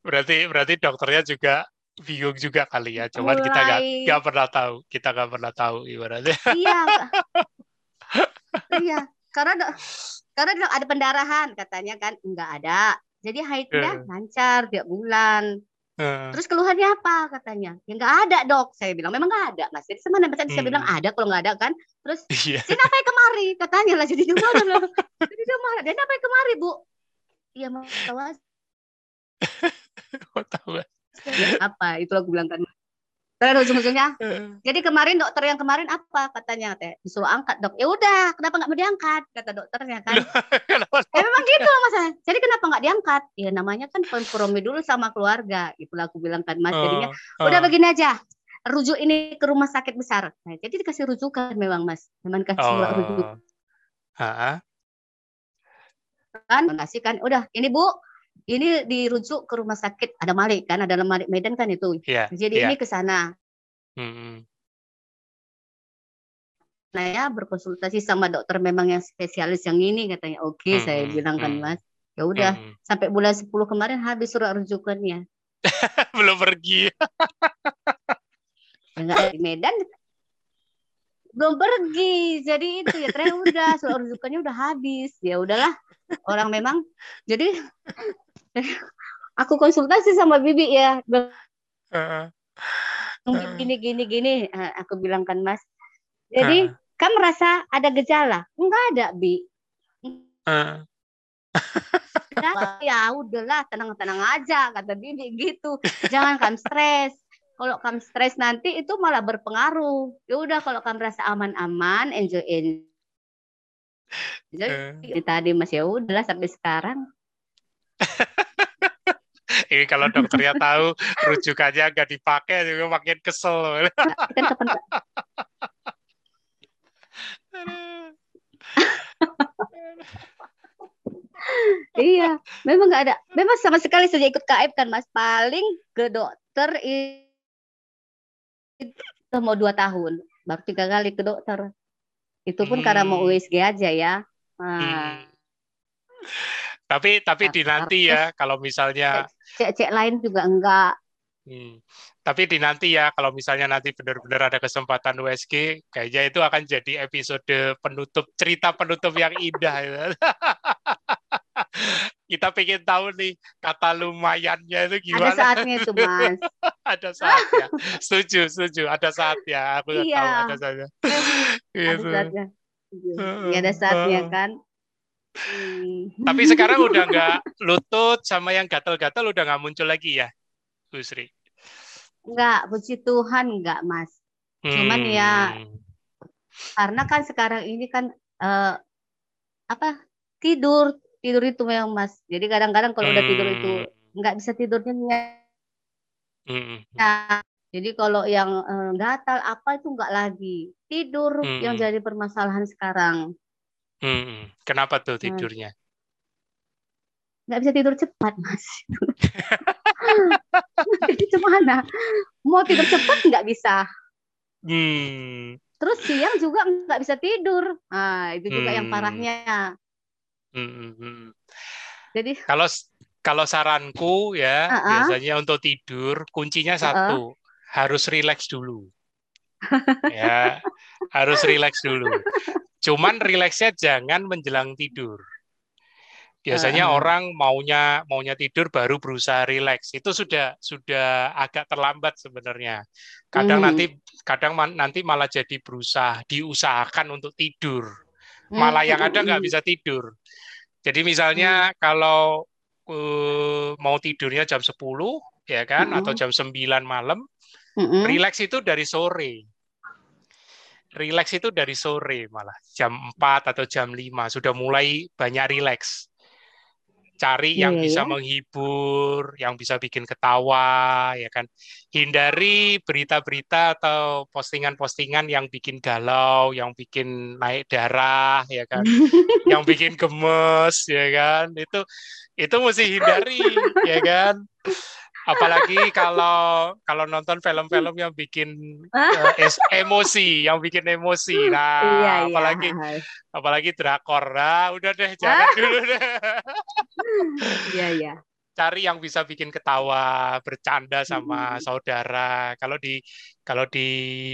berarti berarti dokternya juga bingung juga kali ya. Cuman kita nggak Mulai. nggak pernah tahu. Kita nggak pernah tahu ibaratnya. Iya. <laughs> iya, karena karena ada pendarahan katanya kan enggak ada. Jadi haidnya Eh. lancar tiap bulan. Heeh. Terus keluhannya apa katanya? Ya enggak ada, Dok. Saya bilang memang enggak ada, Mas. Jadi semana saya Hmm. bilang ada kalau enggak ada kan. Terus Iya. dia ngapain kemari? Katanya lah jadi dia marah. Jadi dia marah. Dia ngapain kemari, Bu? Iya, mau <laughs> tahu apa. Itu aku bilang kan. Terus ujung-ujungnya <laughs> Jadi kemarin dokter yang kemarin apa katanya teh disuruh angkat dok. Ya udah, kenapa nggak mau diangkat kata dokternya kan? <laughs> Ya memang gitu mas. Jadi kenapa nggak diangkat? Ya namanya kan kompromi dulu sama keluarga. Itulah aku bilang kan mas. Jadinya Oh, udah oh. begini aja. Rujuk ini ke rumah sakit besar. Nah, jadi dikasih rujukan memang mas. Memang kasih. Oh. Ha-ha. kan kasih kan udah ini bu ini dirujuk ke rumah sakit ada Malik kan ada Malik Medan kan itu Iya. jadi iya. ini ke sana Hmm, nah ya berkonsultasi sama dokter memang yang spesialis yang ini katanya oke saya Hmm, bilang kan hmm. mas ya udah hmm. sampai bulan 10 kemarin habis surat rujukannya <laughs> Belum pergi. <laughs> ya, nggak di Medan belum pergi jadi itu ya ternyata udah surat rujukannya udah habis ya udahlah orang memang jadi aku konsultasi sama bibi ya. Gini gini gini. Eh, aku bilang kan mas jadi Heeh. kan merasa ada gejala? Enggak ada bi. Heeh. ya udahlah tenang-tenang aja kata bibi gitu. Jangan kamu stres. Kalau kamu stres nanti itu malah berpengaruh. Ya udah kalau kamu merasa aman-aman enjoy enjoy. Jadi tadi mas ya udahlah sampai sekarang <laughs> Ini kalau dokternya tahu rujukannya nggak dipakai juga makin kesel. kan kapan <laughs> iya memang nggak ada. Memang sama sekali sejak ikut KF kan mas. Paling ke dokter itu mau dua tahun. Baru tiga kali ke dokter. Itu pun karena mau Hmm. USG aja ya. Nah, Hmm. Tapi tapi dinanti ya kalau misalnya cek-cek lain juga enggak Hmm. Tapi di nanti ya, kalau misalnya nanti benar-benar ada kesempatan USG, kayaknya itu akan jadi episode penutup, cerita penutup yang indah. ya. <laughs> Kita pengen tahu nih, kata lumayannya itu ada gimana? saatnya itu mas <laughs> Ada saatnya. Setuju, setuju. Ada saatnya. Aku nggak tahu Iya. ada saatnya. <laughs> ada Gitu. saatnya Iya, ada saatnya kan. Tapi sekarang udah nggak lutut sama yang gatal-gatal udah nggak muncul lagi ya, Bu Sri? enggak puji Tuhan enggak mas Cuman ya, Hmm. karena kan sekarang ini kan eh, apa tidur tidur itu memang mas jadi kadang-kadang kalau udah tidur itu nggak bisa tidurnya nyenyak. Hmm. jadi kalau yang eh, gatal apa itu nggak lagi tidur Hmm. yang jadi permasalahan sekarang Hmm. Kenapa tuh Hmm. tidurnya? nggak bisa tidur cepat mas <laughs> jadi gimana mau tidur cepat nggak bisa Hmm. terus siang juga nggak bisa tidur ah itu juga yang Hmm. parahnya Hmm, hmm, hmm. jadi Kalau kalau saranku ya Uh-uh. biasanya untuk tidur kuncinya satu harus rileks dulu. Ya harus rileks dulu. Cuman rileksnya jangan menjelang tidur. Biasanya Uh-uh. orang maunya maunya tidur baru berusaha rileks. Itu sudah sudah agak terlambat sebenarnya. Kadang Hmm. nanti kadang man- nanti malah jadi berusaha diusahakan untuk tidur. malah yang ada nggak Hmm. bisa tidur. Jadi misalnya kalau eh, mau tidurnya jam 10 ya kan Mm-mm. atau jam 9 malam Mm-mm. Relax itu dari sore. Relax itu dari sore malah. Jam 4 atau jam 5 sudah mulai banyak relax. Cari yang Iya, bisa menghibur, yang bisa bikin ketawa, ya kan. Hindari berita-berita atau postingan-postingan yang bikin galau, yang bikin naik darah, ya kan. <laughs> yang bikin gemes, ya kan. Itu itu mesti hindari, ya kan. Apalagi kalau kalau nonton film-film yang bikin es- emosi, yang bikin emosi. Nah, Iya, iya. apalagi apalagi drakor. Nah, udah deh, jangan dulu deh. Iya, iya. Cari yang bisa bikin ketawa, bercanda sama Mm-mm. saudara. Kalau di kalau di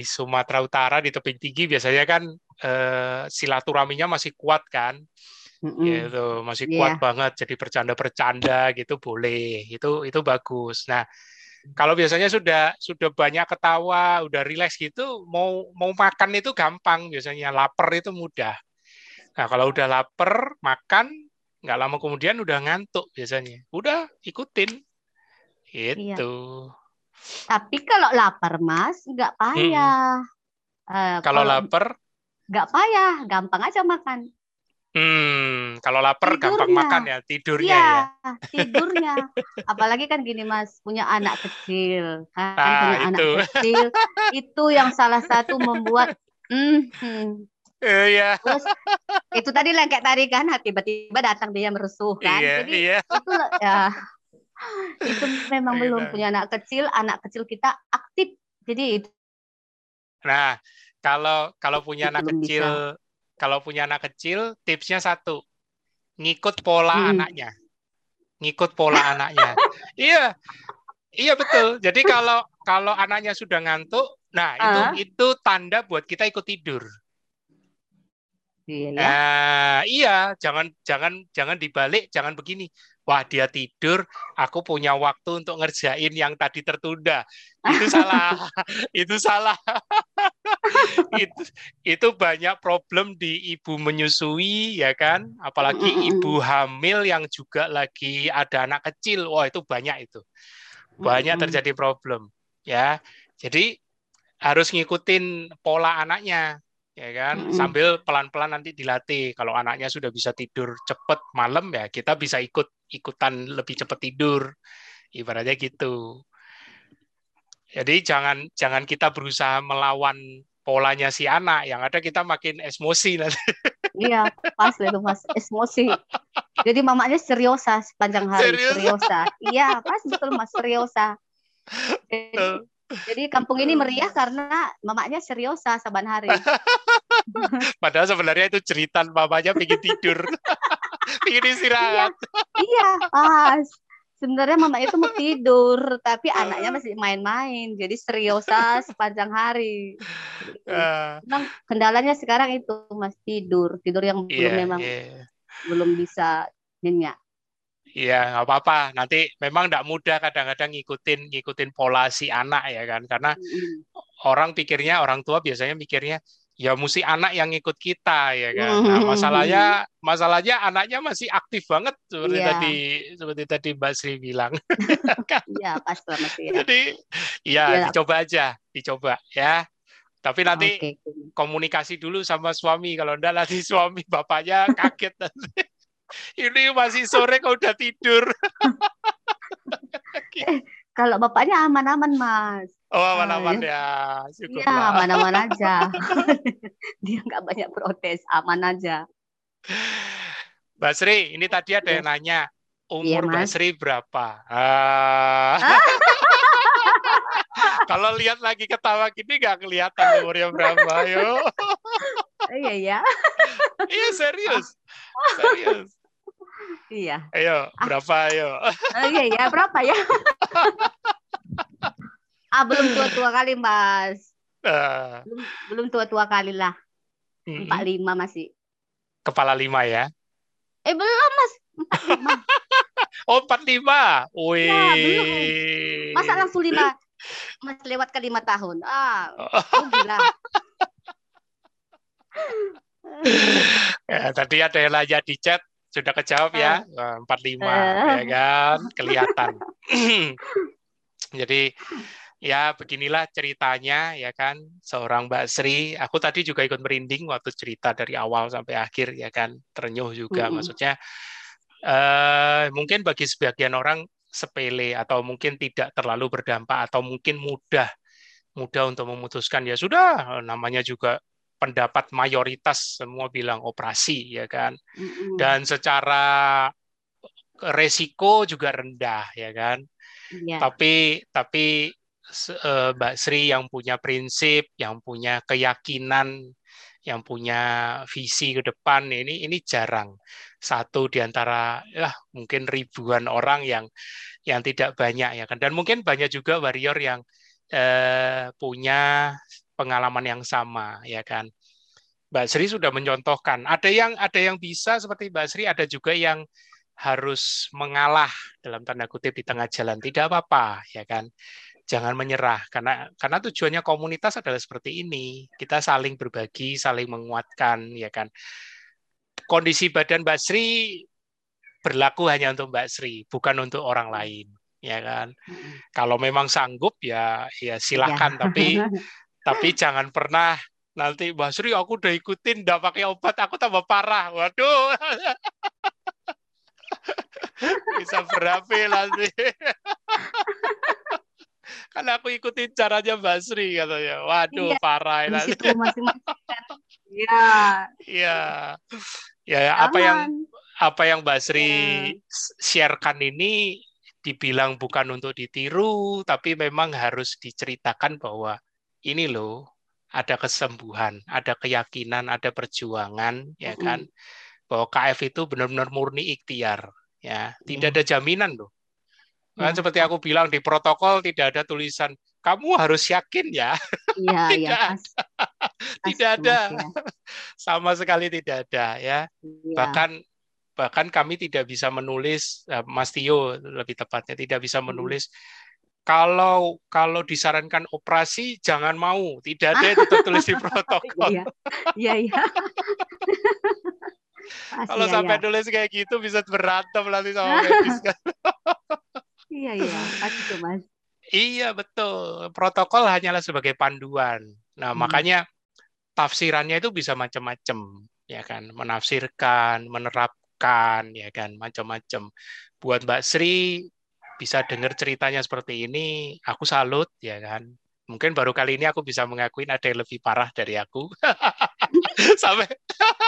Sumatera Utara di tebing tinggi biasanya kan eh, silaturahminya masih kuat kan, Mm-mm. gitu, masih Iya. kuat banget. Jadi bercanda-bercanda gitu boleh, itu itu bagus. Nah, kalau biasanya sudah sudah banyak ketawa, udah rileks gitu, mau mau makan itu gampang biasanya, lapar itu mudah. Nah, kalau udah lapar, makan, nggak lama kemudian udah ngantuk biasanya. Udah, ikutin. Itu. Tapi kalau lapar, Mas, nggak payah. Eh, Kalau lapar, nggak payah, gampang aja makan. Hmm, kalau lapar gampang Tidurnya. makan ya, tidurnya Iya, ya. tidurnya. Apalagi kan gini, Mas, punya anak kecil, kan Ah, punya anak itu. kecil, itu yang salah satu membuat, hmm, hmm. Iya, terus itu tadi kayak tadi kan, tiba-tiba datang dia merusuh kan, iya, jadi iya. itu ya itu memang Iya. belum punya anak kecil anak kecil kita aktif jadi itu Nah, kalau kalau punya anak Belum kecil, kalau punya anak kecil, tipsnya satu, ngikut pola Hmm. anaknya, ngikut pola <laughs> anaknya. Iya, iya betul. Jadi kalau kalau anaknya sudah ngantuk, nah itu Ah. itu tanda buat kita ikut tidur. iya ya Nah, iya, jangan jangan jangan dibalik, jangan begini. Wah, dia tidur, aku punya waktu untuk ngerjain yang tadi tertunda. Itu salah. <laughs> itu salah. <laughs> itu itu banyak problem di ibu menyusui ya kan, apalagi ibu hamil yang juga lagi ada anak kecil. Wah, itu banyak itu. Banyak terjadi problem ya. Jadi harus ngikutin pola anaknya ya kan? Sambil pelan-pelan nanti dilatih. Kalau anaknya sudah bisa tidur cepet malam ya kita bisa ikut ikutan lebih cepat tidur. Ibaratnya gitu jadi jangan jangan kita berusaha melawan polanya si anak. Yang ada kita makin emosi nanti. <laughs> Iya pas itu mas. Emosi jadi mamanya seriosa sepanjang hari Serius? seriosa. Iya pas betul mas seriosa. Jadi, jadi kampung ini meriah karena mamanya seriosa saban hari. <laughs> Padahal sebenarnya itu jeritan mamanya pengen tidur. <laughs> Pengen istirahat. Iya pas sebenarnya mama itu mau tidur tapi <laughs> anaknya masih main-main jadi seriosa sepanjang hari. Memang kendalanya sekarang itu mas tidur. Tidur yang belum iya memang iya. belum bisa nyenyak. Iya, nggak apa-apa. Nanti memang nggak mudah kadang-kadang ngikutin ngikutin pola si anak ya kan, karena Mm-mm. orang pikirnya orang tua biasanya mikirnya ya mesti anak yang ngikut kita ya kan. Nah, Mhm. masalahnya masalahnya anaknya masih aktif banget seperti Iya. tadi seperti tadi Mbak Sri bilang. <laughs> iya pas mas ya Jadi ya Iya. dicoba aja, dicoba ya. Tapi nanti Oke. komunikasi dulu sama suami. Kalau enggak nanti suami bapaknya kaget nanti. <laughs> Ini masih sore kok udah tidur. <laughs> kalau bapaknya aman-aman mas Oh, aman-aman ya. iya Syukurlah. aman-aman aja <laughs> dia nggak banyak protes aman aja Mbak Sri, ini tadi ada yang nanya, umur Iya, Mbak Mas. Sri berapa? Ah. <laughs> Kalau lihat lagi ketawa gini nggak kelihatan umurnya berapa, yo. iya ya Iya serius, serius. iya Ayo, berapa ayo? Oh, iya ya berapa ya <laughs> ah belum tua-tua kali mas. Ah, belum belum tua-tua kali lah. Mm, empat lima masih. Kepala lima ya? eh belum mas. Empat lima. <laughs> Oh, empat lima. Wih. Ya, belum. masa langsung lima? Mas lewat ke lima tahun. Ah oh, gila <laughs> Ya, tadi ada yang nanya di chat, sudah kejawab ya, Wah, 45 Eh. ya kan, kelihatan. <laughs> Jadi ya beginilah ceritanya ya kan seorang Mbak Sri. Aku tadi juga ikut merinding waktu cerita dari awal sampai akhir ya kan terenyuh juga. Mm -hmm. Maksudnya uh, mungkin bagi sebagian orang sepele atau mungkin tidak terlalu berdampak atau mungkin mudah mudah untuk memutuskan ya sudah namanya juga pendapat mayoritas semua bilang operasi ya kan mm-hmm. dan secara resiko juga rendah ya kan yeah. tapi tapi Mbak Sri yang punya prinsip yang punya keyakinan yang punya visi ke depan ini ini jarang. Satu di antara ya mungkin ribuan orang yang yang tidak banyak ya kan. Dan mungkin banyak juga warrior yang eh, punya pengalaman yang sama ya kan. Mbak Sri sudah mencontohkan. Ada yang ada yang bisa seperti Mbak Sri ada juga yang harus mengalah dalam tanda kutip di tengah jalan. Tidak apa-apa ya kan jangan menyerah karena karena tujuannya komunitas adalah seperti ini kita saling berbagi saling menguatkan ya kan kondisi badan Mbak Sri berlaku hanya untuk Mbak Sri bukan untuk orang lain ya kan. Kalau memang sanggup ya ya silakan ya. tapi <laughs> tapi jangan pernah nanti Mbak Sri aku udah ikutin nggak pakai obat aku tambah parah. Waduh. <laughs> Bisa berapi nanti. <laughs> Karena aku ikutin caranya Mbak Sri katanya. Waduh, iya, parah nanti. Iya. Iya. Ya, apa yang apa yang Mbak Sri ya. sharekan ini dibilang bukan untuk ditiru, tapi memang harus diceritakan bahwa ini loh ada kesembuhan, ada keyakinan, ada perjuangan, ya kan, bahwa KF itu benar-benar murni ikhtiar, ya, tidak ada jaminan loh. Kan ya. seperti aku bilang di protokol tidak ada tulisan kamu harus yakin ya. Iya, <laughs> tidak ya, ada. tidak ada. Ya. <laughs> Sama sekali tidak ada ya. ya. Bahkan bahkan kami tidak bisa menulis eh, Mas Tio lebih tepatnya tidak bisa hmm. menulis kalau kalau disarankan operasi jangan mau tidak ada itu tertulis di <laughs> protokol iya iya, iya. kalau sampai ya. nulis kayak gitu bisa berantem nanti sama medis kan iya iya pasti mas. Iya betul. Protokol hanyalah sebagai panduan. Nah hmm. makanya tafsirannya itu bisa macam-macam ya kan? Menafsirkan menerap makan ya kan? Macam-macam buat Mbak Sri bisa dengar ceritanya seperti ini aku salut ya kan? Mungkin baru kali ini aku bisa mengakuin ada yang lebih parah dari aku <laughs> <laughs> sampai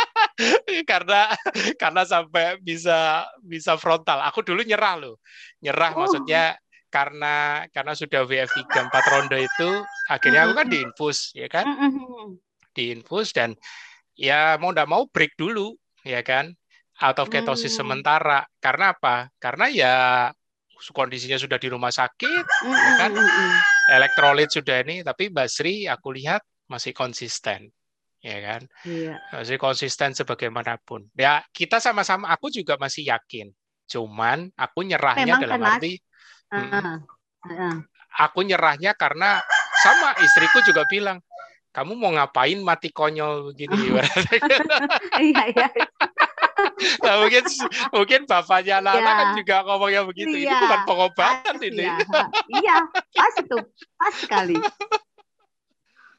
<laughs> karena karena sampai bisa bisa frontal aku dulu nyerah loh nyerah oh. maksudnya karena karena sudah WF 3 4 ronde itu akhirnya aku kan diinfus ya kan diinfus dan ya mau ndak mau break dulu ya kan atau ketosis hmm. sementara. Karena apa? Karena ya kondisinya sudah di rumah sakit, hmm. ya kan? Elektrolit sudah ini, tapi Mbak Sri aku lihat masih konsisten, ya kan? Iya. Masih konsisten sebagaimanapun. Ya kita sama-sama, aku juga masih yakin. Cuman aku nyerahnya Memang dalam kelas. arti, uh, uh. aku nyerahnya karena sama istriku juga bilang, kamu mau ngapain mati konyol begini? <laughs> iya, iya nah, mungkin mungkin bapaknya Lana ya. kan juga ngomongnya begitu. Ya. Ini iya. bukan pengobatan pas, ini. Ya. iya, pas itu, pas sekali. <laughs>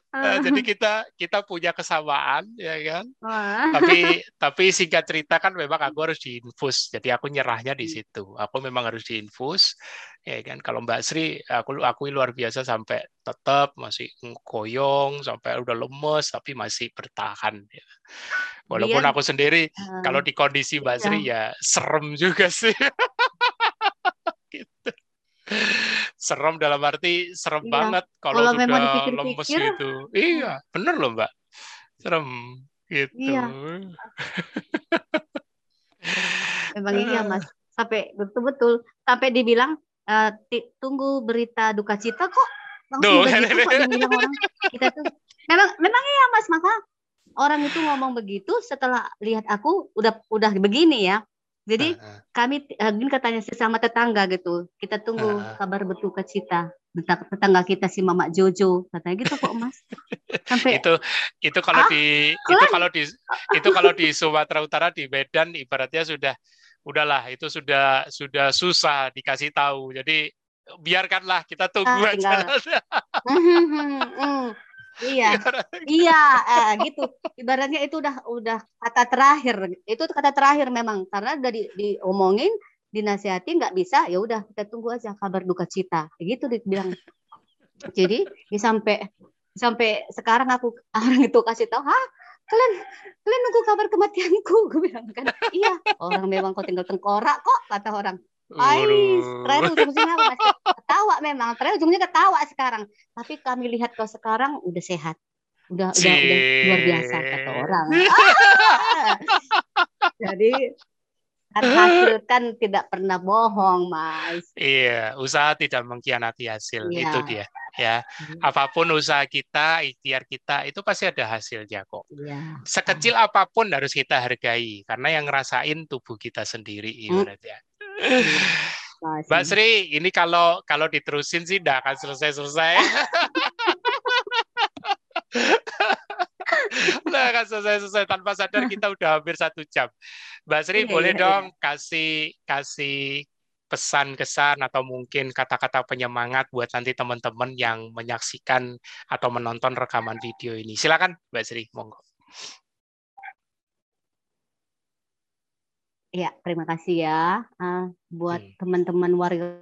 Uh, jadi kita kita punya kesamaan ya kan. Uh. Tapi <laughs> tapi singkat cerita kan memang aku harus diinfus. Jadi aku nyerahnya di iya. situ. Aku memang harus diinfus ya kan. Kalau Mbak Sri aku aku luar biasa sampai tetap masih koyong sampai udah lemes tapi masih bertahan ya. Walaupun Dia, aku sendiri uh, kalau di kondisi Mbak Sri iya. ya serem juga sih. <laughs> gitu serem dalam arti serem iya. banget kalau, kalau sudah lemes gitu. Iya, bener loh Mbak. Serem gitu. Iya. <laughs> Memang iya Mas. Sampai betul-betul sampai dibilang uh, tunggu berita duka cita kok langsung begitu kok dibilang orang kita tuh memang memang iya Mas maka orang itu ngomong begitu setelah lihat aku udah udah begini ya jadi uh, uh. kami Agin katanya sesama tetangga gitu. Kita tunggu uh, kabar berduka cita tetangga kita si Mama Jojo katanya gitu kok Mas. <laughs> Sampai itu itu kalau ah, di itu kalau di itu kalau di Sumatera Utara di Medan ibaratnya sudah udahlah itu sudah sudah susah dikasih tahu. Jadi biarkanlah kita tunggu Ah, aja. <laughs> Iya, <laughs> iya, eh, gitu. Ibaratnya itu udah udah kata terakhir. Itu kata terakhir memang karena udah di, diomongin, dinasihati nggak bisa, ya udah kita tunggu aja kabar duka cita. Gitu dibilang. Jadi ya sampai sampai sekarang aku <laughs> orang itu kasih tahu, hah kalian kalian nunggu kabar kematianku, <laughs> gue bilang kan. Iya, orang memang kok tinggal tengkorak kok kata orang. Ais, Waduh. terakhir ujung-ujungnya apa mas? <laughs> Ketawa memang, terakhir ujungnya ketawa sekarang. Tapi kami lihat kau sekarang udah sehat, udah udah, udah luar biasa kata orang. Ah! <laughs> Jadi kan hasil kan tidak pernah bohong mas. Iya, usaha tidak mengkhianati hasil. Iya. Itu dia. Ya, apa pun usaha kita, ikhtiar kita, itu pasti ada hasilnya kok. Iya. Sekecil apa pun harus kita hargai, karena yang ngerasain tubuh kita sendiri Hmm. ibaratnya. Mas. Mbak Sri, ini kalau kalau diterusin sih tidak akan selesai-selesai. <laughs> Nggak akan selesai-selesai tanpa sadar kita udah hampir satu jam. Mbak Sri, Iya, boleh iya, dong kasih kasih pesan kesan atau mungkin kata-kata penyemangat buat nanti teman-teman yang menyaksikan atau menonton rekaman video ini. Silakan Mbak Sri, monggo. Ya, terima kasih ya ah, buat Hmm. teman-teman warrior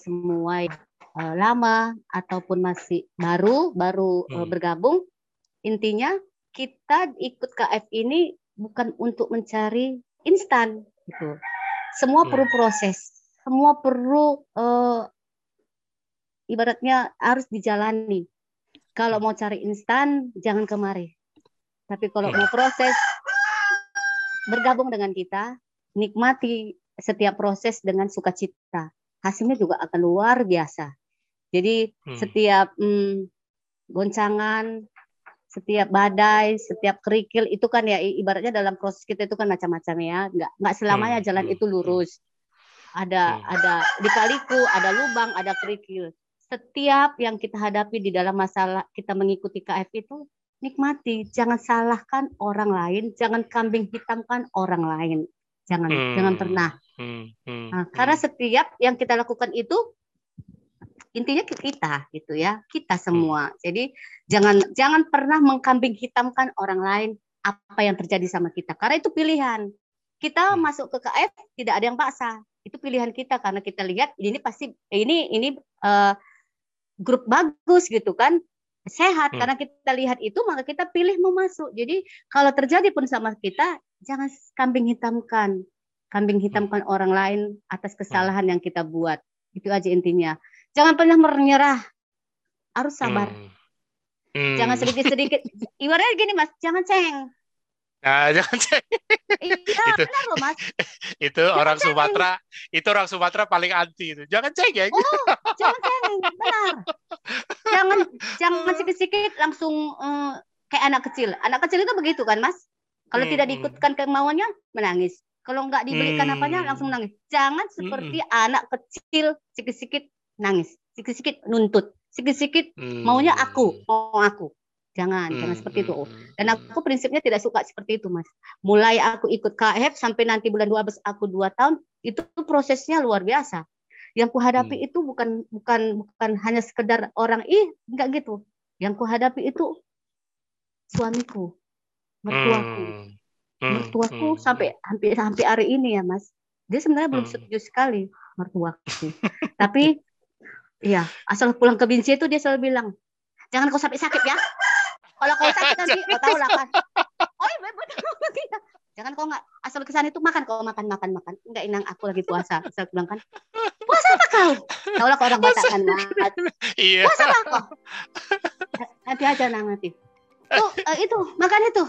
semua yang eh, lama ataupun masih baru baru eh, Hmm. bergabung. Intinya kita ikut KF ini bukan untuk mencari instan gitu. Semua Hmm. perlu proses, semua perlu eh, ibaratnya harus dijalani. Kalau Hmm. mau cari instan jangan kemari. Tapi kalau Hmm. mau proses bergabung dengan kita, nikmati setiap proses dengan sukacita. Hasilnya juga akan luar biasa. Jadi Hmm. setiap mm, goncangan, setiap badai, setiap kerikil itu kan ya ibaratnya dalam proses kita itu kan macam-macam ya. Nggak nggak selamanya Hmm, jalan hmm, itu lurus. Ada Hmm. ada dikaliku, ada lubang, ada kerikil. Setiap yang kita hadapi di dalam masalah kita mengikuti KF itu nikmati, jangan salahkan orang lain, jangan kambing hitamkan orang lain. Jangan Hmm. jangan pernah. Hmm, hmm, Nah, hmm. karena setiap yang kita lakukan itu intinya ke kita gitu ya, kita semua. Jadi jangan jangan pernah mengkambing hitamkan orang lain apa yang terjadi sama kita. Karena itu pilihan. Kita Hmm. masuk ke KF tidak ada yang paksa. Itu pilihan kita karena kita lihat ini pasti ini ini eh, grup bagus gitu kan. Sehat Hmm. karena kita lihat itu maka kita pilih mau masuk. Jadi kalau terjadi pun sama kita jangan kambing hitamkan. Kambing hitamkan orang lain atas kesalahan yang kita buat. Itu aja intinya. Jangan pernah menyerah. Harus sabar. Hmm. Hmm. Jangan sedikit-sedikit. <laughs> Ibaratnya gini Mas, jangan ceng. Nah, <laughs> jangan Iya, Itu- benar loh Mas. <laughs> itu orang Sumatera, itu orang Sumatera paling anti itu. Jangan ceng ya. Oh, jangan ceng, benar. Jangan jangan sikit-sikit langsung eh, kayak anak kecil. Anak kecil itu begitu kan Mas? Kalau Hmm, tidak hmm. diikutkan kemauannya, menangis. Kalau nggak dibelikan Hmm. apanya, langsung menangis. Jangan seperti anak kecil, sikit-sikit nangis, sikit-sikit nuntut, sikit-sikit Hmm. maunya aku, mau aku. Jangan, jangan Hmm, seperti itu. hmm, Dan hmm. aku prinsipnya tidak suka seperti itu, Mas. Mulai aku ikut KF sampai nanti bulan 12 aku dua tahun, itu prosesnya luar biasa. Yang kuhadapi Hmm. itu bukan bukan bukan hanya sekedar orang ih, enggak gitu. Yang kuhadapi itu suamiku, mertuaku. Hmm. Hmm, Mertuaku hmm, sampai hampir sampai hari ini ya, Mas. Dia sebenarnya belum Hmm. setuju sekali mertuaku. <laughs> Tapi iya, asal pulang ke Binsi itu dia selalu bilang, "Jangan kau sampai sakit ya." Kalau kau sakit nanti, kau tahu lah kan. <laughs> Oh iya, betul. <laughs> Iya. Jangan kau nggak asal ke sana itu makan kau makan makan makan. Enggak inang aku lagi puasa. Saya bilang kan, puasa apa kau? Tahu lah kau orang Batak kan. Iya. Puasa apa kau? Nanti aja nang nanti. Tuh, eh, itu makan itu.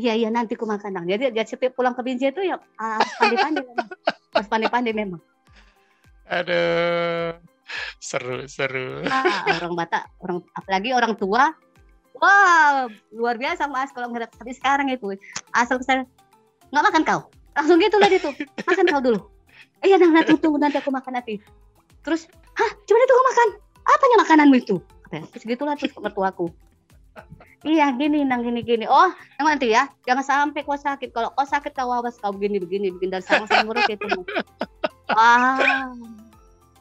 Iya iya nanti ku makan nang. Jadi dia setiap pulang ke Binjai itu ya ah, harus pandai-pandai memang. Harus pandai-pandai memang. Aduh. Seru, seru. Ah, orang Batak, orang apalagi orang tua. Wah, luar biasa Mas kalau tapi sekarang itu asal saya nggak makan kau. Langsung gitu lah dia tuh. Makan kau dulu. Iya, nang nanti tunggu nanti aku makan nanti. Terus, hah, coba itu kau makan. Apanya makananmu itu? Katanya. Terus gitulah terus mertuaku. Iya gini nang gini gini. Oh yang nanti ya jangan sampai kau sakit. Kalau kau sakit kau awas kau begini begini begini dan sama sama buruk itu. Ah,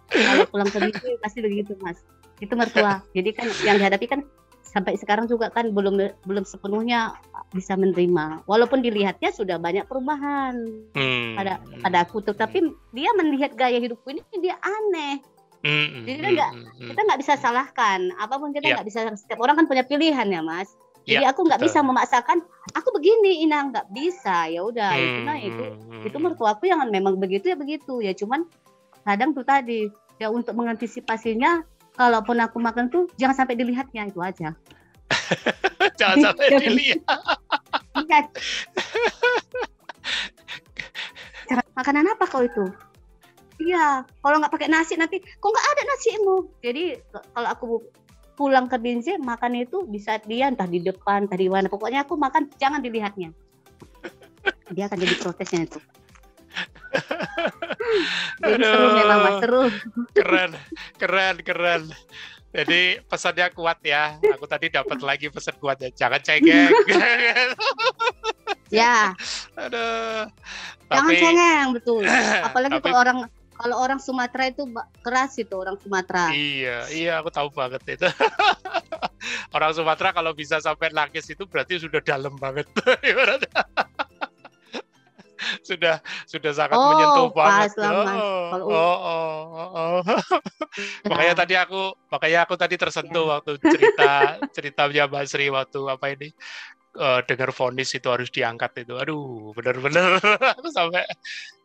kalau pulang ke pasti begitu mas. Itu mertua. Jadi kan yang dihadapi kan sampai sekarang juga kan belum belum sepenuhnya bisa menerima. Walaupun dilihatnya sudah banyak perubahan hmm. pada pada aku, tapi dia melihat gaya hidupku ini dia aneh. Hmm. Jadi kan nggak hmm. kita nggak bisa salahkan. Apa pun kita nggak yeah. bisa. Setiap orang kan punya pilihan ya mas. Jadi ya, aku nggak bisa memaksakan. Aku begini, Ina nggak bisa. Ya udah, hmm, itu nah itu hmm, itu mertua aku yang memang begitu ya begitu. Ya cuman kadang tuh tadi ya untuk mengantisipasinya kalaupun aku makan tuh jangan sampai dilihatnya itu aja. <laughs> jangan sampai dilihat. Cara makanan apa kau itu? Iya, kalau nggak pakai nasi nanti kok nggak ada nasimu. Jadi kalau aku pulang ke Binze makan itu bisa dia entah di depan, entah di mana. Pokoknya aku makan jangan dilihatnya. Dia akan jadi protesnya itu. <laughs> jadi seru memang mas seru. Keren, keren, keren. Jadi pesannya kuat ya. Aku tadi dapat lagi pesan kuat ya. Jangan cengeng. ya. Aduh. Jangan Tapi... cengeng betul. <laughs> Apalagi Tapi... kalau orang kalau orang Sumatera itu keras itu orang Sumatera. Iya, iya aku tahu banget itu. <laughs> orang Sumatera kalau bisa sampai nangis itu berarti sudah dalam banget. <laughs> sudah sudah sangat oh, menyentuh banget. Oh, oh, oh, oh, <laughs> oh. makanya tadi aku makanya aku tadi tersentuh ya. waktu cerita <laughs> ceritanya Mbak Sri waktu apa ini uh, dengar vonis itu harus diangkat itu. Aduh, benar-benar aku sampai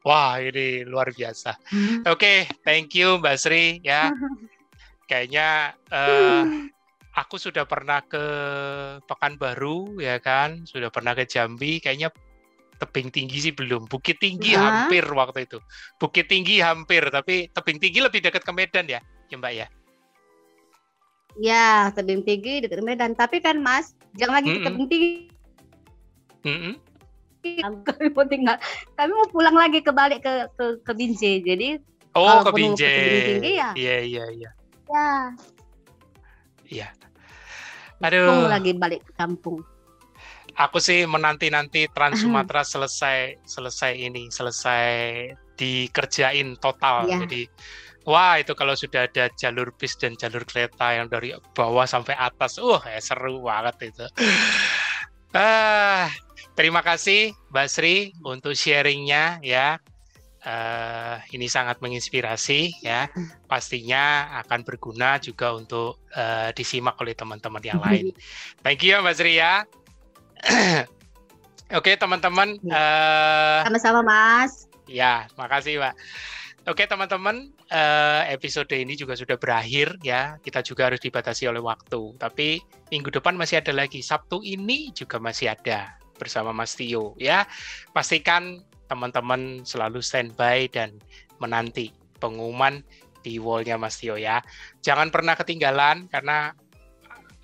wah ini luar biasa. Hmm. Oke, okay, thank you Mbak Sri ya. Kayaknya uh, aku sudah pernah ke Pekanbaru ya kan, sudah pernah ke Jambi, kayaknya tebing tinggi sih belum. Bukit tinggi ya. hampir waktu itu. Bukit tinggi hampir, tapi tebing tinggi lebih dekat ke Medan ya, ya Mbak ya. Ya, tebing tinggi dekat Medan. Tapi kan Mas, jangan lagi mm -mm. ke tebing tinggi. Mm -mm. Kami mau tinggal, kami mau pulang lagi ke balik ke ke, ke Binjai. Jadi Oh, ke Binjai. tinggi ya. Iya, iya, iya. Ya. Iya. Aduh. lagi balik ke kampung. Aku sih menanti-nanti Trans Sumatera selesai selesai ini, selesai dikerjain total. Ya. Jadi Wah, itu kalau sudah ada jalur bis dan jalur kereta yang dari bawah sampai atas, uh, ya seru banget itu. <sighs> Ah, terima kasih Mbak Sri untuk sharingnya ya. Uh, ini sangat menginspirasi ya. Pastinya akan berguna juga untuk uh, disimak oleh teman-teman yang lain. Thank you ya Mbak Sri ya. <clears throat> Oke teman-teman. Uh, Sama-sama Mas. Ya, makasih Mbak. Oke teman-teman, uh, episode ini juga sudah berakhir ya. Kita juga harus dibatasi oleh waktu. Tapi minggu depan masih ada lagi. Sabtu ini juga masih ada bersama Mas Tio ya. Pastikan teman-teman selalu standby dan menanti pengumuman di wallnya Mas Tio ya. Jangan pernah ketinggalan karena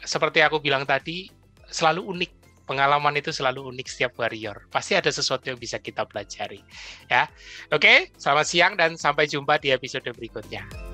seperti aku bilang tadi selalu unik pengalaman itu selalu unik setiap warrior. Pasti ada sesuatu yang bisa kita pelajari. Ya. Oke, selamat siang dan sampai jumpa di episode berikutnya.